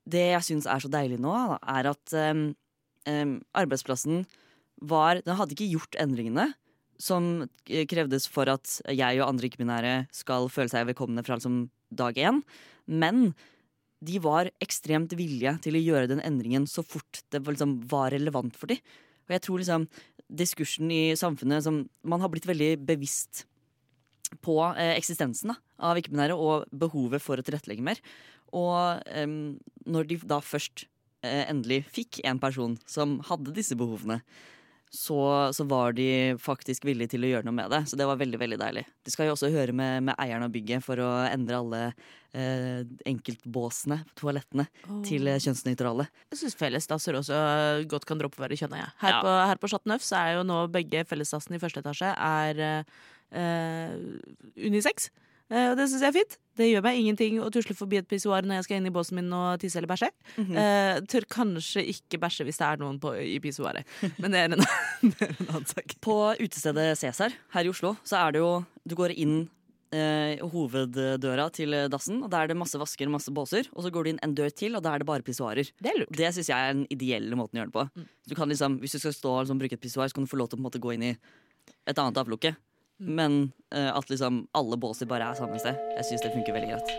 Speaker 1: det jeg syns er så deilig nå, er at um, um, arbeidsplassen var Den hadde ikke gjort endringene som krevdes for at jeg og andre ikke-binære skal føle seg velkomne fra liksom dag én. Men de var ekstremt villige til å gjøre den endringen så fort det liksom, var relevant for dem. Og jeg tror liksom diskursen i samfunnet som Man har blitt veldig bevisst på eh, eksistensen da, av ikke-binære og behovet for å tilrettelegge mer. Og em, når de da først eh, endelig fikk en person som hadde disse behovene, så, så var de faktisk villige til å gjøre noe med det. Så det var veldig veldig deilig. De skal jo også høre med, med eieren av bygget for å endre alle eh, enkeltbåsene, toalettene, til eh, kjønnsnøytrale.
Speaker 2: Jeg syns fellesdasser også godt kan droppe å være kjønna. Ja. Her,
Speaker 1: Ja.
Speaker 2: på, her på så er jo nå begge fellesdassene i første etasje er eh, unisex. Eh, og det syns jeg er fint. Det gjør meg ingenting å tusle forbi et pissoar når jeg skal inn i båsen min og tisse eller bæsje. eh, tør kanskje ikke bæsje hvis det er noen på, i pissoaret, men det er en, det er en annen sak.
Speaker 1: På utestedet Cæsar her i Oslo så er det jo Du går inn eh, hoveddøra til dassen, og der er det masse vasker og masse båser. Og så går du inn en dør til, og da er det bare pissoarer.
Speaker 2: Det er lurt.
Speaker 1: Det syns jeg er den ideelle måten å gjøre det på. Du kan liksom, hvis du skal stå og liksom, bruke et pissoar, så kan du få lov til å måte, gå inn i et annet avlukke. Men eh, at liksom alle båser bare er samme sted. Jeg syns det funker veldig greit.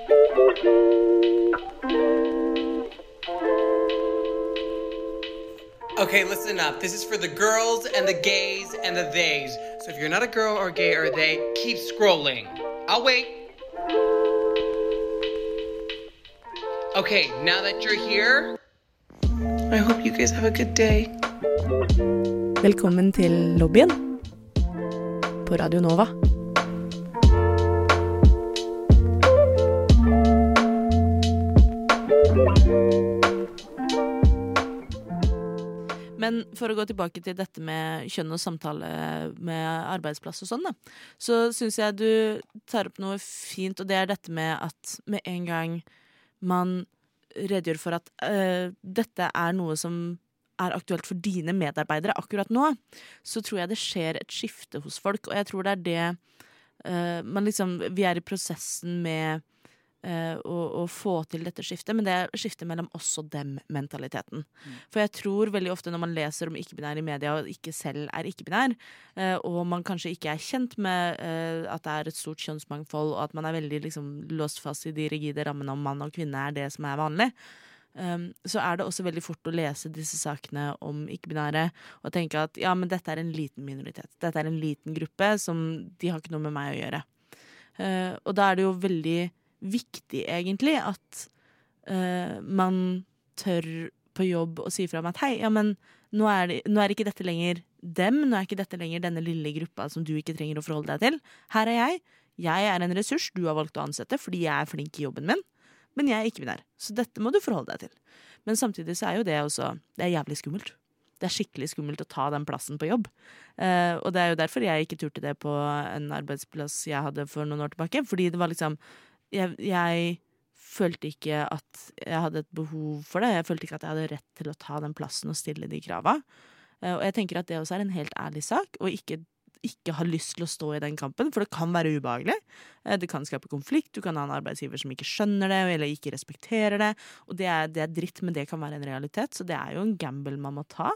Speaker 5: Okay, listen up. This is for the girls and the gays and the theys. So if you're not a girl or gay or they, keep scrolling. I'll wait. Okay, now that you're here, I hope you guys have a good day.
Speaker 2: Velkommen til lobbyen på Radio Nova. Men for å gå tilbake til dette med kjønn og samtale med arbeidsplass og sånn, da, så syns jeg du tar opp noe fint, og det er dette med at med en gang man redegjør for at øh, dette er noe som er aktuelt for dine medarbeidere akkurat nå, så tror jeg det skjer et skifte hos folk. Og jeg tror det er det uh, man liksom Vi er i prosessen med uh, å, å få til dette skiftet, men det er skiftet mellom oss og dem-mentaliteten. For jeg tror veldig ofte når man leser om ikke-binær i media, og ikke selv er ikke-binær, uh, og man kanskje ikke er kjent med at det er et stort kjønnsmangfold, og at man er veldig liksom, låst fast i de rigide rammene om mann og kvinne er det som er vanlig, Um, så er det også veldig fort å lese disse sakene om ikke-binære og tenke at ja, men dette er en liten minoritet. Dette er en liten gruppe som de har ikke noe med meg å gjøre. Uh, og da er det jo veldig viktig, egentlig, at uh, man tør på jobb å si fra om at hei, ja, men nå er, det, nå er ikke dette lenger dem, nå er ikke dette lenger denne lille gruppa som du ikke trenger å forholde deg til. Her er jeg. Jeg er en ressurs du har valgt å ansette fordi jeg er flink i jobben min men jeg er ikke-binær, så dette må du forholde deg til. Men samtidig så er jo det også Det er jævlig skummelt. Det er skikkelig skummelt å ta den plassen på jobb. Eh, og det er jo derfor jeg ikke turte det på en arbeidsplass jeg hadde for noen år tilbake. Fordi det var liksom Jeg, jeg følte ikke at jeg hadde et behov for det. Jeg følte ikke at jeg hadde rett til å ta den plassen og stille de krava. Eh, og jeg tenker at det også er en helt ærlig sak, og ikke ikke har lyst til å stå i den kampen, for det kan være ubehagelig. Eh, Det kan skape konflikt, du kan ha en arbeidsgiver som ikke skjønner det, eller ikke respekterer det. Og det er, det er dritt, men det kan være en realitet, så det er jo en gamble man må ta.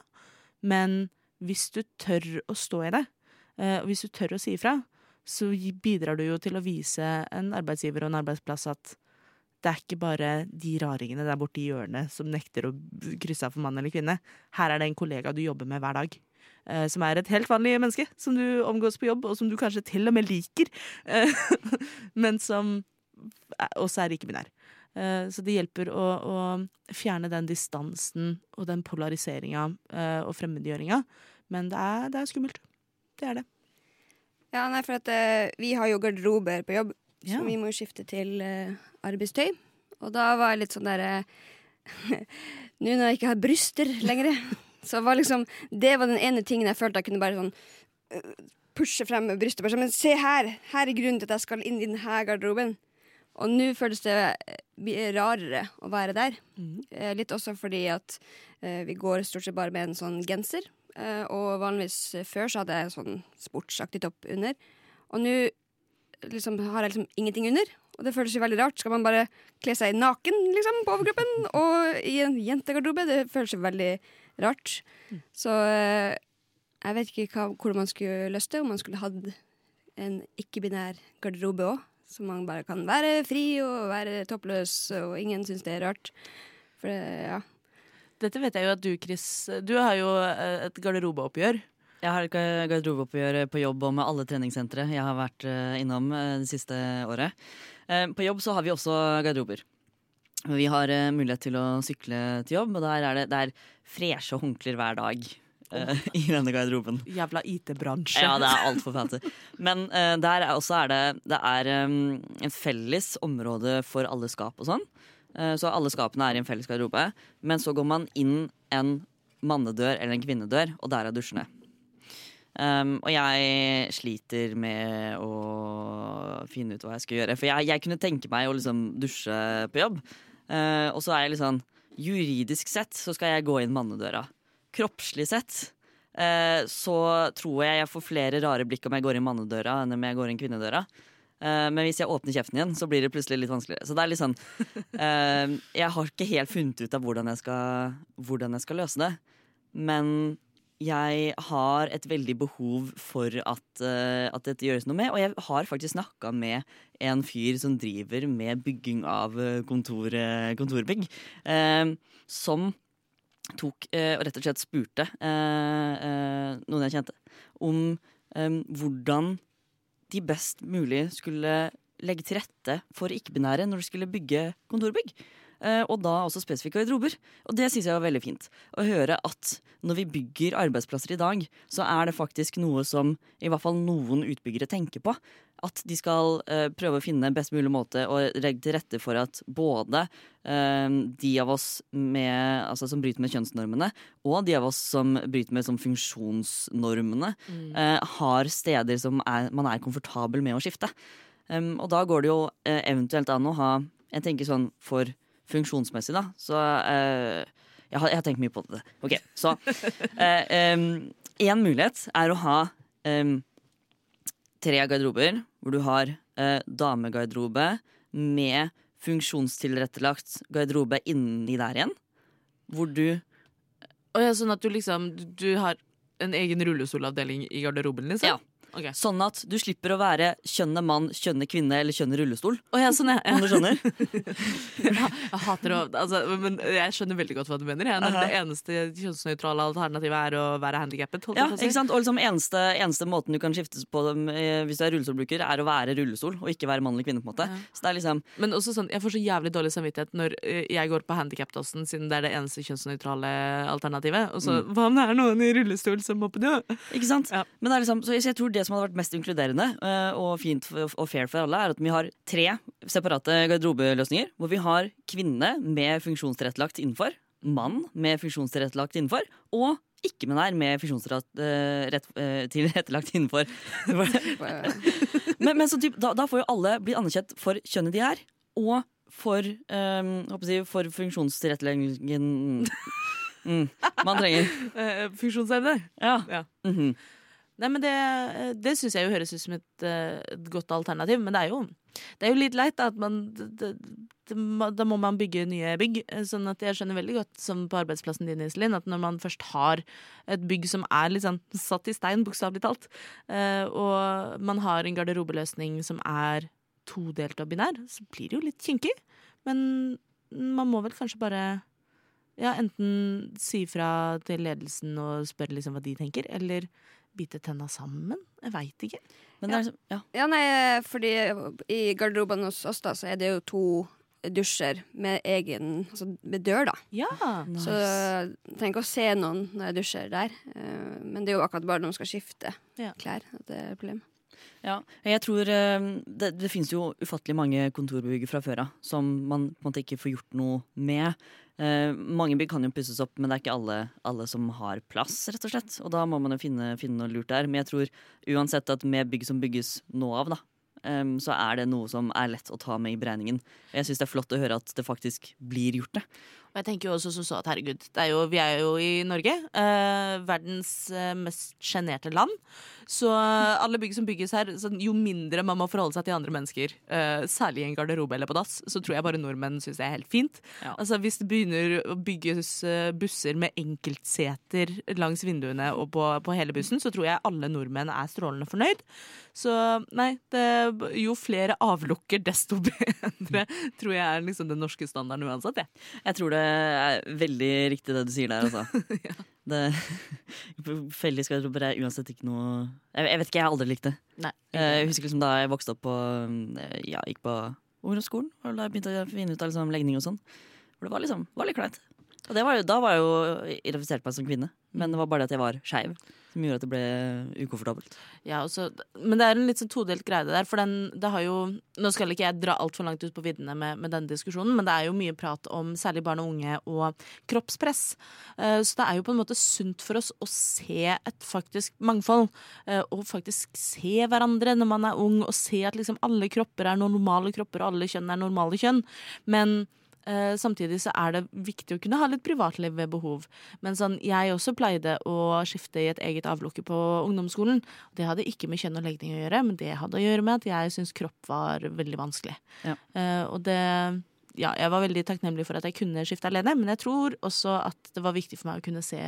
Speaker 2: Men hvis du tør å stå i det, eh, og hvis du tør å si ifra, så bidrar du jo til å vise en arbeidsgiver og en arbeidsplass at det er ikke bare de raringene der borte i hjørnet som nekter å krysse av for mann eller kvinne. Her er det en kollega du jobber med hver dag. Eh, Som er et helt vanlig menneske, som du omgås på jobb, og som du kanskje til og med liker. eh, Men som også er ikke-binær. Eh, Så det hjelper å, å fjerne den distansen og den polariseringa og fremmedgjøringa. Men det er, det er skummelt. Det er det.
Speaker 3: Ja, nei, for at eh, vi har jo garderober på jobb,
Speaker 2: Ja.
Speaker 3: så vi må jo skifte til eh, arbeidstøy. Og da var jeg litt sånn derre Nå når jeg ikke har bryster lenger, så var liksom Det var den ene tingen jeg følte jeg kunne bare sånn øh, pushe frem med brystet. Bare sånn, Men se her! Her er grunnen til at jeg skal inn i denne garderoben. Og nå føles det eh, rarere å være der. Mm. Litt også fordi at eh, vi går stort sett bare med en sånn genser. Eh, og vanligvis før så hadde jeg sånn sportsaktig topp under. Og nå liksom, har jeg liksom ingenting under. Og det føles jo veldig rart. Skal man bare kle seg naken liksom, på overkroppen og i en jentegarderobe? Det føles jo veldig rart. Så eh, jeg vet ikke hva, hvordan man skulle løst det. Om man skulle hatt en ikke-binær garderobe òg. Så man bare kan være fri og være toppløs, og ingen syns det er rart. For det, ja.
Speaker 2: Dette vet jeg jo at du, Chris Du har jo eh, et garderobeoppgjør.
Speaker 1: Jeg har et garderobeoppgjør på jobb og med alle treningssentre jeg har vært eh, innom eh, det siste året. Eh, På jobb så har vi også garderober. Vi har uh, mulighet til å sykle til jobb, og der er det, det er freshe håndklær hver dag Uh, i denne garderoben.
Speaker 2: Jævla IT-bransje.
Speaker 1: Ja, det er altfor fancy. Men uh, der er også er det, det er um, en felles område for alle skap og sånn. Så alle skapene er i en felles garderobe. Men så går man inn en mannedør eller en kvinnedør, og der er dusjene. Um, og jeg sliter med å finne ut hva jeg skal gjøre. For jeg, jeg kunne tenke meg å liksom dusje på jobb. Eh, og så er jeg litt sånn Juridisk sett så skal jeg gå inn mannedøra. Kroppslig sett eh, så tror jeg jeg får flere rare blikk om jeg går inn mannedøra enn om jeg går inn kvinnedøra. Eh, men hvis jeg åpner kjeften igjen, så blir det plutselig litt vanskeligere. Så det er litt sånn eh, Jeg har ikke helt funnet ut av hvordan jeg skal, hvordan jeg skal løse det. Men jeg har et veldig behov for at, eh, at dette gjøres noe med. Og jeg har faktisk snakka med en fyr som driver med bygging av eh, kontor, eh, kontorbygg. eh, som tok eh, og rett og slett spurte eh, noen jeg kjente, om hvordan de best mulig skulle legge til rette for ikke-binære når de skulle bygge kontorbygg. Eh, og da også spesifikke garderober. Og det syns jeg var veldig fint. Å høre at når vi bygger arbeidsplasser i dag, så er det faktisk noe som i hvert fall noen utbyggere tenker på. At de skal eh, prøve å finne best mulig måte å legge til rette for at både eh, de av oss med, altså, som bryter med kjønnsnormene, og de av oss som bryter med som funksjonsnormene, eh, har steder som er, man er komfortabel med å skifte. Um, og da går det jo eh, eventuelt an å ha Jeg tenker sånn for funksjonsmessig, da. Så uh, jeg, har, jeg har tenkt mye på det. Ok, Så én mulighet er å ha um, tre garderober, hvor du har uh, damegarderobe med funksjonstilrettelagt garderobe inni der igjen. Hvor du
Speaker 2: Og ja, sånn at du liksom du, har en egen rullestolavdeling i garderoben, liksom?
Speaker 1: Ja.
Speaker 2: Ok.
Speaker 1: Sånn at du slipper å være kjønnet mann, kjønnet kvinne eller kjønnet rullestol.
Speaker 2: Oh, ja, sånn, ja.
Speaker 1: Om du skjønner?
Speaker 2: Jeg hater å altså, Men jeg skjønner veldig godt hva du mener. Jeg, det eneste kjønnsnøytrale alternativet er å være handikappet.
Speaker 1: Ja,
Speaker 2: jeg si.
Speaker 1: ikke sant? Og liksom eneste, eneste måten du kan skiftes på dem eh, hvis du er rullestolbruker, er å være rullestol og ikke være mann eller kvinne. på en måte.
Speaker 2: Ja.
Speaker 1: Så det er liksom
Speaker 2: Men også sånn, jeg får så jævlig dårlig samvittighet når eh, jeg går på handikapdassen, siden det er det eneste kjønnsnøytrale alternativet. Og så hva om det er noen i rullestol som må på do?
Speaker 1: Ikke sant?
Speaker 2: Ja.
Speaker 1: Men det er liksom, så jeg tror det som hadde vært mest inkluderende eh, og fint og fair for alle, er at vi har tre separate garderobeløsninger. Hvor vi har kvinne med funksjonstilrettelagt innenfor, mann med funksjonstilrettelagt innenfor, og ikke-binær med funksjonstilrettelagt innenfor. men men så typ, da, da får jo alle bli anerkjent for kjønnet de er, og for, um, jeg, for funksjonstilretteleggingen mm, man trenger.
Speaker 2: Eh, funksjonsevne.
Speaker 1: Ja.
Speaker 2: Ja.
Speaker 1: Mhm.
Speaker 2: Nei, men Det, det syns jeg jo høres ut som et, eh, et godt alternativ, men det er jo, det er jo litt leit at man det, det, Da må man bygge nye bygg. eh, Sånn at jeg skjønner veldig godt, som på arbeidsplassen din, Iselin, at når man først har et bygg som er litt sånn satt i stein, bokstavelig talt, eh, og man har en garderobeløsning som er todelt og binær, så blir det jo litt kinkig. Men man må vel kanskje bare ja, enten si fra til ledelsen og spørre liksom hva de tenker, eller bite tenna sammen. Jeg veit ikke.
Speaker 1: Men det er liksom, ja.
Speaker 3: Ja, nei, fordi i garderoben hos oss da, så er det jo to dusjer med egen altså med dør, da.
Speaker 2: Ja.
Speaker 3: Så jeg trenger ikke å se noen når jeg dusjer der. Eh, Men det er jo akkurat bare når man skal skifte
Speaker 2: Ja.
Speaker 3: klær at det er et problem.
Speaker 1: Ja, jeg tror eh, Det, det finnes jo ufattelig mange kontorbygg fra før av som man på en måte ikke får gjort noe med. Eh, mange bygg kan jo pusses opp, men det er ikke alle, alle som har plass. rett Og slett Og da må man jo finne, finne noe lurt der. Men jeg tror uansett at med bygg som bygges nå av, da, eh, så er det noe som er lett å ta med i beregningen. Jeg syns det er flott å høre at det faktisk blir gjort. det
Speaker 2: Og jeg tenker jo også som så at herregud, det er jo, vi er jo i Norge. Eh, verdens eh, mest sjenerte land. Så eh, alle bygg som bygges her, sånn, jo mindre man må forholde seg til andre mennesker, eh, særlig i en garderobe eller på dass, så tror jeg bare nordmenn syns det er helt fint.
Speaker 1: Ja.
Speaker 2: Altså Hvis det begynner å bygges eh, busser med enkeltseter langs vinduene og på, på hele bussen, så tror jeg alle nordmenn er strålende fornøyd. Så nei, det, jo flere avlukker, desto bedre, tror jeg er liksom den norske standarden uansett. Jeg.
Speaker 1: Jeg tror det er veldig riktig det du sier der, altså. det, felles garderober er uansett ikke noe jeg, jeg vet ikke, jeg har aldri likt det.
Speaker 2: Nei.
Speaker 1: Eh, Jeg husker liksom da jeg vokste opp på eh, Ja, gikk på ungdomsskolen, og da jeg begynte å finne ut av liksom legning og sånn. For det var liksom var litt kleint. Og var jo, da var jeg jo identifisert meg som kvinne, men det var bare det at jeg var skeiv som gjorde at det ble ukomfortabelt.
Speaker 2: Ja, også, men det er en litt sånn todelt greie det der. For den, det har jo Nå skal ikke jeg dra altfor langt ut på viddene med, med denne diskusjonen, men det er jo mye prat om særlig barn og unge og kroppspress. Eh, så det er jo på en måte sunt for oss å se et faktisk mangfold. eh, og faktisk se hverandre når man er ung, og se at liksom alle kropper er normale kropper, og alle kjønn er normale kjønn. Men Eh, samtidig så er det viktig å kunne ha litt privatliv ved behov. Men sånn, jeg også pleide å skifte i et eget avlukke på ungdomsskolen. Det hadde ikke med kjønn og legning å gjøre, men det hadde å gjøre med at jeg syntes kropp var veldig vanskelig.
Speaker 1: Ja.
Speaker 2: Eh, og det Ja, jeg var veldig takknemlig for at jeg kunne skifte alene, men jeg tror også at det var viktig for meg å kunne se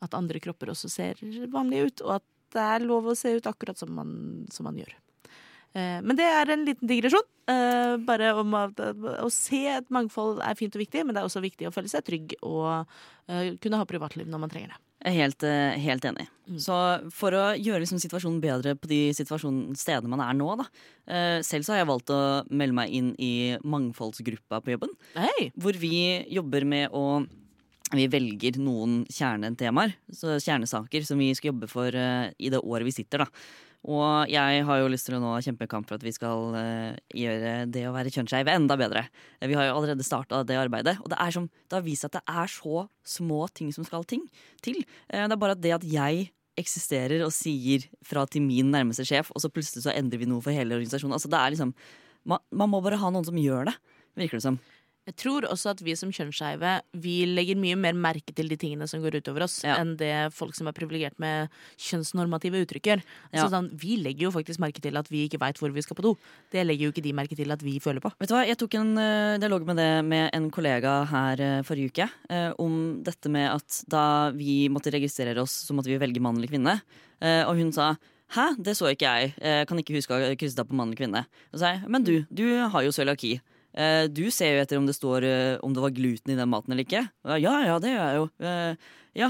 Speaker 2: at andre kropper også ser vanlige ut, og at det er lov å se ut akkurat som man, som man gjør. Eh, Men det er en liten digresjon. eh, Bare om at å se et mangfold er fint og viktig, men det er også viktig å føle seg trygg og eh, kunne ha privatliv når man trenger det.
Speaker 1: Jeg er helt, helt enig. Så for å gjøre liksom situasjonen bedre på de stedene man er nå, da. Selv så har jeg valgt å melde meg inn i mangfoldsgruppa på jobben.
Speaker 2: Hey.
Speaker 1: Hvor vi jobber med å Vi velger noen kjernetemaer, så kjernesaker, som vi skal jobbe for i det året vi sitter, da. Og jeg har jo lyst til å nå kjempekamp for at vi skal eh, gjøre det å være kjønnsskeiv enda bedre. Vi har jo allerede starta det arbeidet, og det, er som, det har vist seg at det er så små ting som skal ting, til. Eh, det er bare at det at jeg eksisterer og sier fra til min nærmeste sjef, og så plutselig så endrer vi noe for hele organisasjonen. Altså det er liksom, man, man må bare ha noen som gjør det, virker det som.
Speaker 2: Jeg tror også at vi som kjønnsskeive Vi legger mye mer merke til de tingene som går utover oss,
Speaker 1: Ja.
Speaker 2: enn det folk som er privilegert med kjønnsnormative uttrykk gjør.
Speaker 1: Ja.
Speaker 2: Så sånn, vi legger jo faktisk merke til at vi ikke veit hvor vi skal på do. Det legger jo ikke de merke til at vi føler på.
Speaker 1: Vet du hva, Jeg tok en uh, dialog med det med en kollega her uh, forrige uke. uh, om dette med at da vi måtte registrere oss, så måtte vi velge mann eller kvinne. Og hun sa Hæ, det så ikke jeg. Jeg kan ikke huske å ha krysset av på mann eller kvinne. Og så sa jeg, Men du, du har jo cøliaki. Eh, du ser jo etter om det står eh, om det var gluten i den maten eller ikke. Ja, ja, det gjør jeg jo. Eh, ja,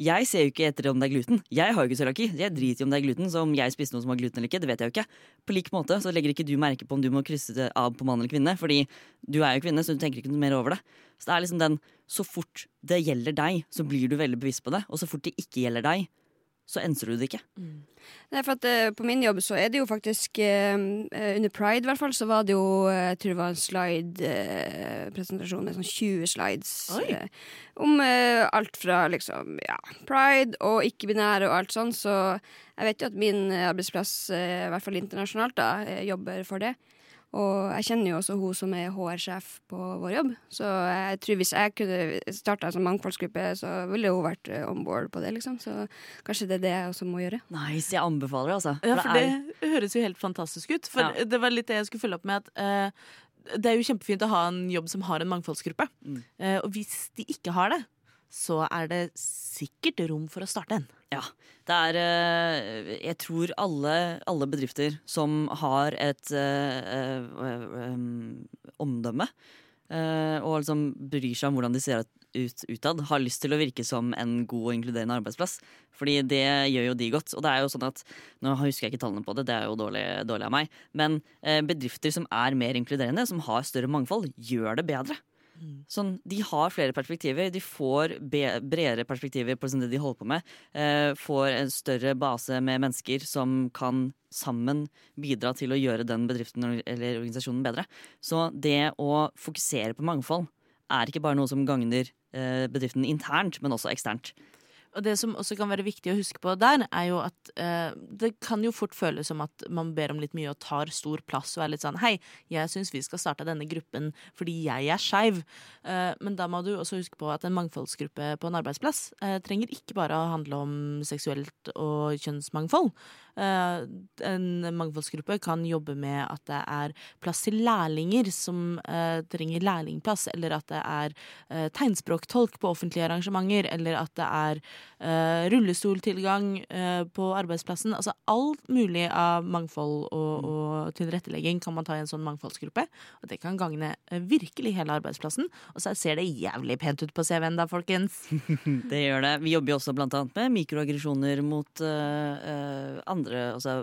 Speaker 1: jeg ser jo ikke etter om det er gluten. Jeg har jo ikke cøliaki. Jeg driter i om det er gluten, så om jeg spiste noe som har gluten eller ikke, det vet jeg jo ikke. På lik måte så legger ikke du merke på om du må krysse det av på mann eller kvinne, fordi du er jo kvinne, så du tenker ikke noe mer over det. Så det er liksom den Så fort det gjelder deg, så blir du veldig bevisst på det, og så fort det ikke gjelder deg, så enser du det ikke.
Speaker 3: Nei, for at uh, På min jobb så er det jo faktisk eh, Under Pride i hvert fall, så var det jo Jeg tror det var en slide-presentasjon med sånn 20 slides om alt fra liksom ja, pride og ikke-binære og alt sånn. Så jeg vet jo at min arbeidsplass, i hvert fall internasjonalt, da, jobber for det. Og jeg kjenner jo også hun som er HR-sjef på vår jobb. Så jeg tror hvis jeg kunne starta sånn mangfoldsgruppe, så ville hun vært eh, on board på det, liksom. Så kanskje det er det jeg også må gjøre.
Speaker 1: Nice, jeg anbefaler det, altså.
Speaker 2: Ja, for
Speaker 1: er-
Speaker 2: det høres jo helt fantastisk ut. For
Speaker 1: Ja.
Speaker 2: det var litt det jeg skulle følge opp med at uh, det er jo kjempefint å ha en jobb som har en mangfoldsgruppe.
Speaker 1: Mm.
Speaker 2: Uh, og hvis de ikke har det, så er det sikkert rom for å starte en.
Speaker 1: Ja. Det er eh, Jeg tror alle, alle bedrifter som har et eh, eh, um, omdømme, og liksom bryr seg om hvordan de ser ut utad, har lyst til å virke som en god og inkluderende arbeidsplass. Fordi det gjør jo de godt. Og det er jo sånn at Nå husker jeg ikke tallene på det, det er jo dårlig, dårlig av meg. Men bedrifter som er mer inkluderende, som har større mangfold, gjør det bedre. Sånn, de har flere perspektiver. De får bredere perspektiver på sånn det de holder på med. Eh, får en større base med mennesker som kan sammen bidra til å gjøre den bedriften eller organisasjonen bedre. Så det å fokusere på mangfold er ikke bare noe som gagner eh, bedriften internt, men også eksternt.
Speaker 2: Og det som også kan være viktig å huske på der, er jo at eh, det kan jo fort føles som at man ber om litt mye og tar stor plass og er litt sånn Hei, jeg syns vi skal starte denne gruppen fordi jeg er skeiv. Eh, men da må du også huske på at en mangfoldsgruppe på en arbeidsplass eh, trenger ikke bare å handle om seksuelt og kjønnsmangfold. Eh, en mangfoldsgruppe kan jobbe med at det er plass til lærlinger som eh, trenger lærlingplass, eller at det er eh, tegnspråktolk på offentlige arrangementer, eller at det er eh, rullestoltilgang uh, på arbeidsplassen. Altså alt mulig av mangfold og, og tilrettelegging kan man ta i en sånn mangfoldsgruppe. Og det kan gagne eh, virkelig hele arbeidsplassen. Og så ser det jævlig pent ut på CV-en da, folkens.
Speaker 1: Det gjør det. Vi jobber jo også blant annet med mikroaggresjoner mot uh, andre, altså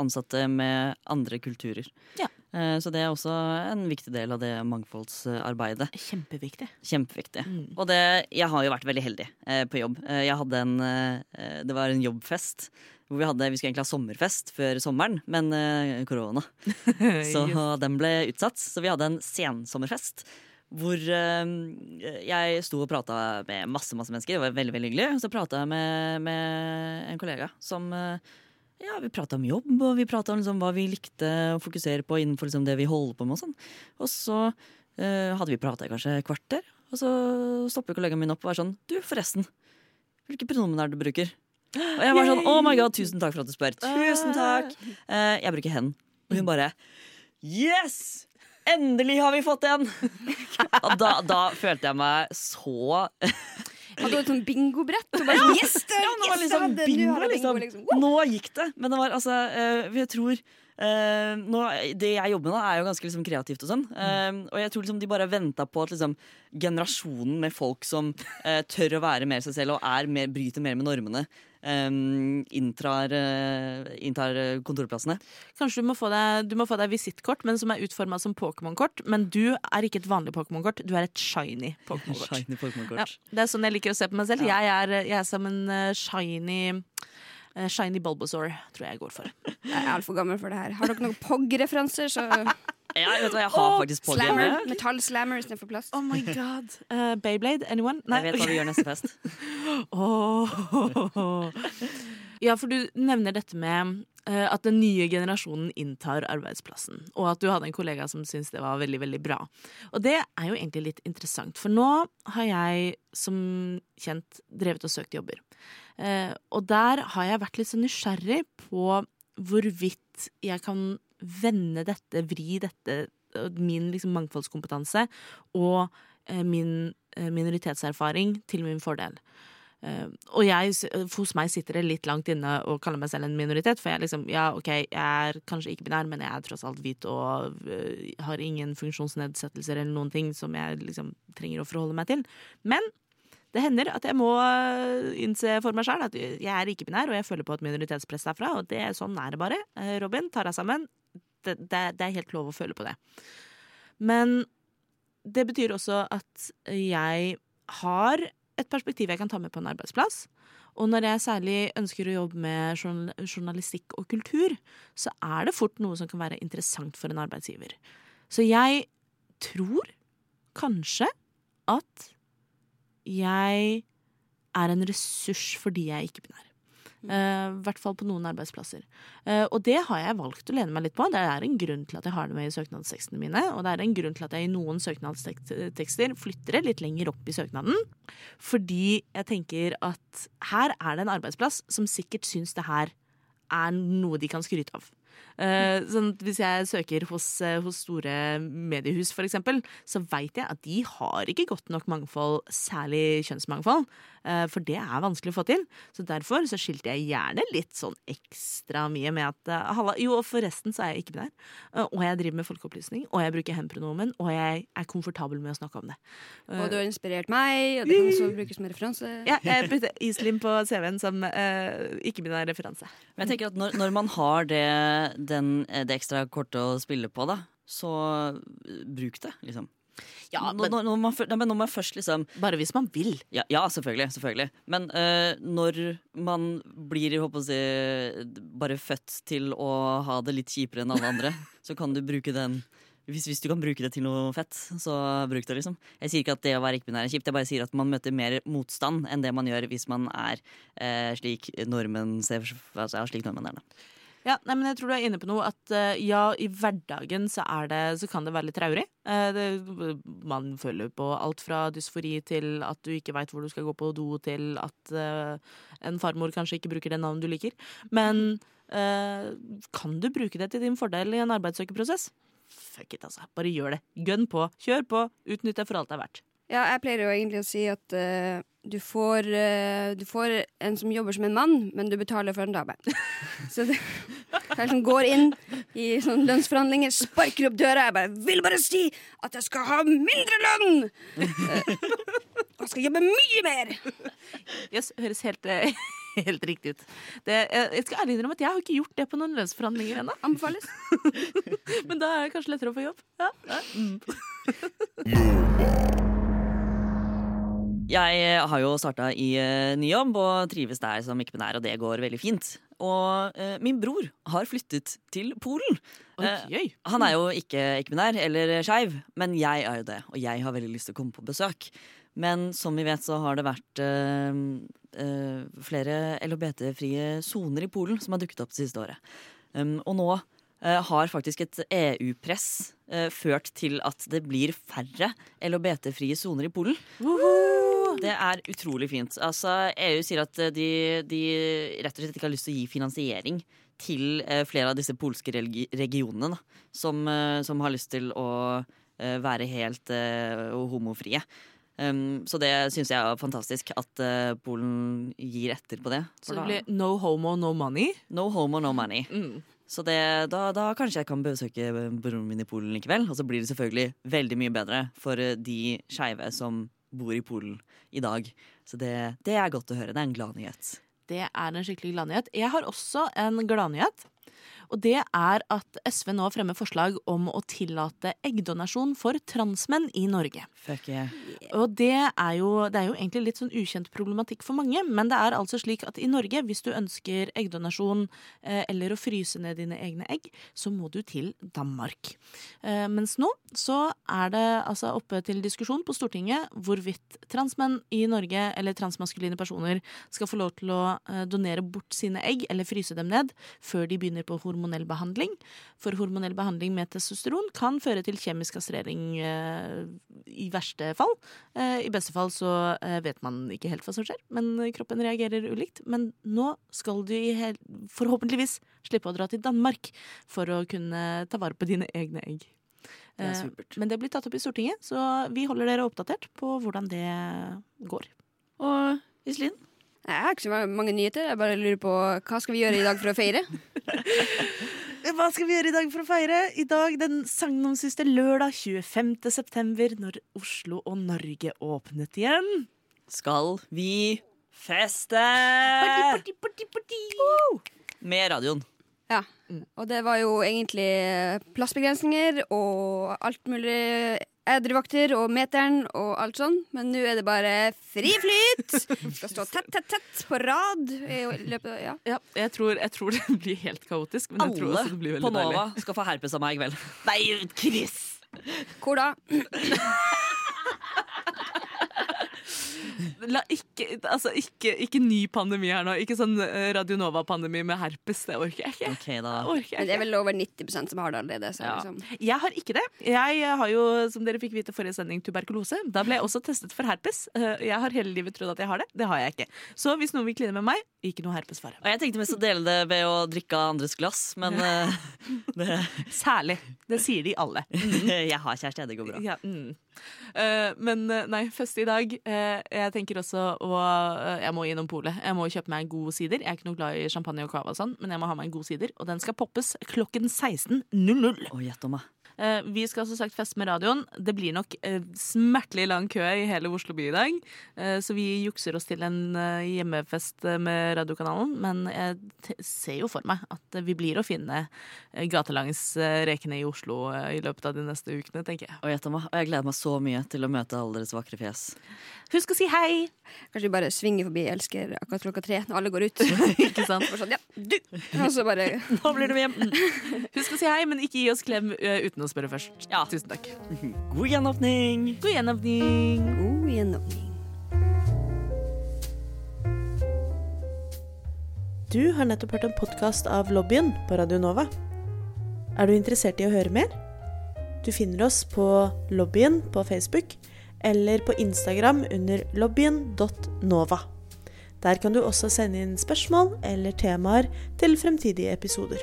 Speaker 1: ansatte med andre kulturer.
Speaker 2: Ja.
Speaker 1: Eh, så det er også en viktig del av det mangfoldsarbeidet.
Speaker 2: Kjempeviktig.
Speaker 1: Kjempeviktig.
Speaker 2: Mm.
Speaker 1: Og det, jeg har jo vært veldig heldig eh, på jobb. Eh, jeg hadde en, det var en jobbfest. Hvor vi, hadde, vi skulle egentlig ha sommerfest før sommeren, men korona. Så den ble utsatt. Så vi hadde en sensommerfest. Hvor jeg sto og prata med masse masse mennesker. Det var veldig veldig hyggelig. Så prata jeg med, med en kollega som ja, Vi prata om jobb, og vi prata om liksom, hva vi likte å fokusere på innenfor liksom, det vi holder på med. Og sånn. Og så eh, hadde vi prata i kanskje et kvarter, og så stopper kollegaen min opp og er sånn Du, forresten. Hvilke pronomen er det du bruker? Og jeg var sånn Oh my god, tusen takk for at du spør. Tusen takk. Eh, jeg bruker hen. Og hun bare Yes! Endelig har vi fått en! Da, da følte jeg meg så
Speaker 3: Hadde hun et sånt bingobrett? Og bare sånn, yes, det,
Speaker 1: Ja, det var liksom
Speaker 3: hadde-
Speaker 1: bingo,
Speaker 3: nå
Speaker 1: liksom.
Speaker 3: liksom.
Speaker 1: Nå gikk det. Men det var altså eh, Jeg tror Uh, nå, Det jeg jobber med nå, er jo ganske liksom, kreativt og sånn. Eh, og jeg tror liksom de bare venta på at liksom, generasjonen med folk som uh, tør å være mer seg selv og er mer, bryter mer med normene, eh, inntrar, eh, inntar eh, kontorplassene.
Speaker 2: Kanskje du må få deg, må få deg visittkort, men som er utforma som Pokémon-kort. Men du er ikke et vanlig Pokémon-kort, du er et shiny Pokémon-kort. Ja, det er sånn jeg liker å se på meg selv. Jeg, er, jeg er som en eh, shiny Shiny Bulbasaur, tror jeg jeg går for.
Speaker 3: Jeg er altfor gammel for det her. Har dere noen POG-referanser, så
Speaker 1: Ja, vet du hva, jeg har faktisk på
Speaker 3: Slammer.
Speaker 1: hjemme.
Speaker 3: Metallslammer istedenfor plast.
Speaker 2: Oh my god. Eh, Beyblade, anyone?
Speaker 1: Jeg vet hva vi gjør neste fest.
Speaker 2: Åh. Ja, for du nevner dette med eh, at den nye generasjonen inntar arbeidsplassen, og at du hadde en kollega som syntes det var veldig, veldig bra. Og det er jo egentlig litt interessant, for nå har jeg som kjent drevet og søkt jobber. Eh, og der har jeg vært litt så nysgjerrig på hvorvidt jeg kan vende dette, vri dette, min liksom mangfoldskompetanse og eh, min minoritetserfaring til min fordel. Uh, og jeg, hos meg sitter det litt langt inne å kalle meg selv en minoritet. For jeg liksom, ja, ok, jeg er kanskje ikke binær, men jeg er tross alt hvit og uh, har ingen funksjonsnedsettelser eller noen ting som jeg liksom trenger å forholde meg til. Men det hender at jeg må innse for meg sjøl at jeg er ikke binær, og jeg føler på et minoritetspress derfra. Og det, sånn er det bare. Robin, ta deg sammen. Det, det, det er helt lov å føle på det. Men det betyr også at jeg har et perspektiv jeg kan ta med på en arbeidsplass. Og når jeg særlig ønsker å jobbe med journalistikk og kultur, så er det fort noe som kan være interessant for en arbeidsgiver. Så jeg tror kanskje at jeg er en ressurs fordi jeg er ikke-binær. Eh, I hvert fall på noen arbeidsplasser. Uh, og det har jeg valgt å lene meg litt på. Det er en grunn til at jeg har det med i søknadstekstene mine. Og det er en grunn til at jeg i noen søknadstekster flytter det litt lenger opp i søknaden. Fordi jeg tenker at her er det en arbeidsplass som sikkert syns det her er noe de kan skryte av. Uh, sånn hvis jeg søker hos, hos store mediehus, eksempel, så veit jeg at de har ikke godt nok mangfold, særlig kjønnsmangfold. Eh, for det er vanskelig å få til. Så derfor så skilte jeg gjerne litt sånn ekstra mye med at eh, halla, Jo, og forresten så er jeg ikke binær. Eh, og jeg driver med folkeopplysning, og jeg bruker hen-pronomen, og jeg er komfortabel med å snakke om det.
Speaker 3: Og du har inspirert meg, og det kan også brukes som referanse.
Speaker 2: ja, jeg brukte Islim på CV-en som uh, ikke-binær referanse.
Speaker 1: Men jeg tenker at når, når man har det, den, det ekstra kortet å spille på, da, så bruk det, liksom.
Speaker 2: Ja,
Speaker 1: men, når, når, man, når man først liksom
Speaker 2: Bare hvis man vil.
Speaker 1: Ja, ja selvfølgelig. selvfølgelig Men uh, når man blir si, bare født til å ha det litt kjipere enn alle andre, så kan du bruke den hvis, hvis du kan bruke det til noe fett, så bruk det. liksom Jeg sier ikke at det å være ikke-binær er kjipt, jeg bare sier at man møter mer motstand enn det man gjør hvis man er eh, slik nordmenn ser for seg, slik nordmenn er. da
Speaker 2: Ja, nei, men jeg tror du er inne på noe at eh, ja, i hverdagen så, det, så kan det være litt traurig. Eh, man føler på alt fra dysfori til at du ikke veit hvor du skal gå på do, til at eh, en farmor kanskje ikke bruker det navnet du liker. Men kan du bruke det til din fordel i en arbeidssøkerprosess? Fuck it, altså. Bare gjør det. Gønn på. Kjør på. Utnytt det for alt det er verdt.
Speaker 3: Ja, jeg pleier jo egentlig å si at uh, du, får, uh, du får en som jobber som en mann, men du betaler for en dame. Så det er som går inn i sånne lønnsforhandlinger, sparker opp døra. Jeg bare vil bare si at jeg skal ha mindre lønn! Uh, og skal jobbe mye mer!
Speaker 2: Yes, høres helt, helt riktig ut. Det, jeg jeg skal ærlig innrømme at jeg har ikke gjort det på noen lønnsforhandlinger ennå.
Speaker 3: Anbefales.
Speaker 2: Men da er det kanskje lettere å få jobb. Ja. Ja.
Speaker 1: Jeg har jo starta i eh, ny jobb og trives der som ikke-binær, og det går veldig fint. Og eh, min bror har flyttet til Polen. Eh. Han er jo ikke ikke-binær eller skeiv, men jeg er jo det. Og jeg har veldig lyst til å komme på besøk. Men som vi vet, så har det vært eh, eh, flere LHBT-frie soner i Polen som har dukket opp det siste året. Um, og nå eh, har faktisk et EU-press eh, ført til at det blir færre LHBT-frie soner i Polen. Det er utrolig fint. Altså, EU sier at eh, de, de rett og slett ikke har lyst til å gi finansiering til eh, flere av disse polske regionene, da, som, eh, som har lyst til å være helt homofrie. Um, så det syns jeg er fantastisk, at uh, Polen gir etter på det.
Speaker 2: Så det blir no homo, no money.
Speaker 1: No homo, no money.
Speaker 2: Mm.
Speaker 1: Så det, da, da kanskje jeg kan besøke broren min i Polen likevel. Og så blir det selvfølgelig veldig mye bedre for de skeive som bor i Polen i dag. Så det, det er godt å høre. Det er en glad nyhet.
Speaker 2: Det er en skikkelig gladnyhet. Jeg har også en gladnyhet. Og det er at SV nå fremmer forslag om å tillate eggdonasjon for transmenn i Norge.
Speaker 1: Fuck yeah.
Speaker 2: Og det er, jo, det er jo egentlig litt sånn ukjent problematikk for mange, men det er altså slik at i Norge, hvis du ønsker eggdonasjon eh, eller å fryse ned dine egne egg, så må du til Danmark. Eh, mens nå så er det altså oppe til diskusjon på Stortinget hvorvidt transmenn i Norge eller transmaskuline personer skal få lov til å eh, donere bort sine egg eller fryse dem ned før de begynner på hormonell behandling. For hormonell behandling med testosteron kan føre til kjemisk kastrering eh, i verste fall. Eh, I beste fall så eh, vet man ikke helt hva som skjer, men kroppen reagerer ulikt. Men nå skal du i hel forhåpentligvis slippe å dra til Danmark for å kunne ta vare på dine egne egg.
Speaker 1: Det.
Speaker 2: Men det blir tatt opp i Stortinget, så vi holder dere oppdatert på hvordan det går.
Speaker 1: Og Iselin?
Speaker 3: Jeg har ikke så mange nyheter. Jeg bare lurer på hva skal vi gjøre i dag for å feire?
Speaker 2: Hva skal vi gjøre i dag for å feire? I dag den sagnomsuste lørdag 25. september, når Oslo og Norge åpnet igjen.
Speaker 1: Skal vi feste?
Speaker 2: Party, party, party, party.
Speaker 1: Med radioen.
Speaker 3: Ja. Og det var jo egentlig plassbegrensninger og alt mulig edruvakter og meteren og alt sånn. Men nå er det bare fri flyt! Skal stå tett, tett, tett på rad. i løpet ja.
Speaker 2: Ja, jeg tror, jeg tror det blir helt kaotisk, men jeg tror
Speaker 1: Alle
Speaker 2: også det blir
Speaker 1: på Nova
Speaker 2: deilig.
Speaker 1: skal få herpes av meg i kveld.
Speaker 2: Nei, Chris!
Speaker 3: Hvor da?
Speaker 2: La ikke, altså ikke, ikke ny pandemi her nå. Ikke sånn eh, Radio Nova-pandemi med herpes. Det orker jeg ikke.
Speaker 1: Okay, da.
Speaker 2: Orker jeg
Speaker 3: Men det er vel over 90% som har det allerede. Så
Speaker 1: Ja.
Speaker 3: liksom.
Speaker 2: Jeg har ikke det. Jeg har jo, som dere fikk vite forrige sending, tuberkulose. Da ble jeg også testet for herpes. Eh, Jeg har hele livet trodd at jeg har det. Det har jeg ikke. Så hvis noen vil kline med meg, ikke noe herpesfare.
Speaker 1: Og jeg tenkte mest å dele det ved å drikke av andres glass, men ja. det,
Speaker 2: Særlig. Det sier de alle.
Speaker 1: jeg har kjæreste, det går bra.
Speaker 2: Ja, mm. Eh, men eh, nei, feste i dag. Eh, jeg tenker også å Jeg må innom polet. Jeg må kjøpe meg en god sider. Jeg er ikke noe glad i champagne og cava, og sånn, men jeg må ha meg en god sider. Og den skal poppes klokken 16.00.
Speaker 1: Å, gjett.
Speaker 2: Eh, vi skal som sagt feste med radioen. Det blir nok eh, smertelig lang kø i hele Oslo by i dag. Eh, så vi jukser oss til en eh, hjemmefest med radiokanalen. Men jeg t ser jo for meg at eh, vi blir å finne eh, gatelangs eh, rekene i Oslo eh, i løpet av de neste ukene, tenker jeg.
Speaker 1: Og meg. Og jeg gleder meg så mye til å møte alle deres vakre fjes.
Speaker 2: Husk å si hei!
Speaker 3: Kanskje vi bare svinger forbi Elsker akkurat klokka tre når alle går ut.
Speaker 2: Ikke sant?
Speaker 3: Sånn, ja, du! Og så bare
Speaker 1: Nå blir det hjem.
Speaker 2: Husk å si hei, men ikke gi oss klem uten å spørre først.
Speaker 1: Ja.
Speaker 2: Tusen takk.
Speaker 1: God gjenåpning.
Speaker 2: God gjenåpning.
Speaker 3: god gjenåpning.
Speaker 2: Du har nettopp hørt en podkast av Lobbyen på Radio Nova. Er du interessert i å høre mer? Du finner oss på Lobbyen på Facebook eller på Instagram under lobbyen.nova. Der kan du også sende inn spørsmål eller temaer til fremtidige episoder.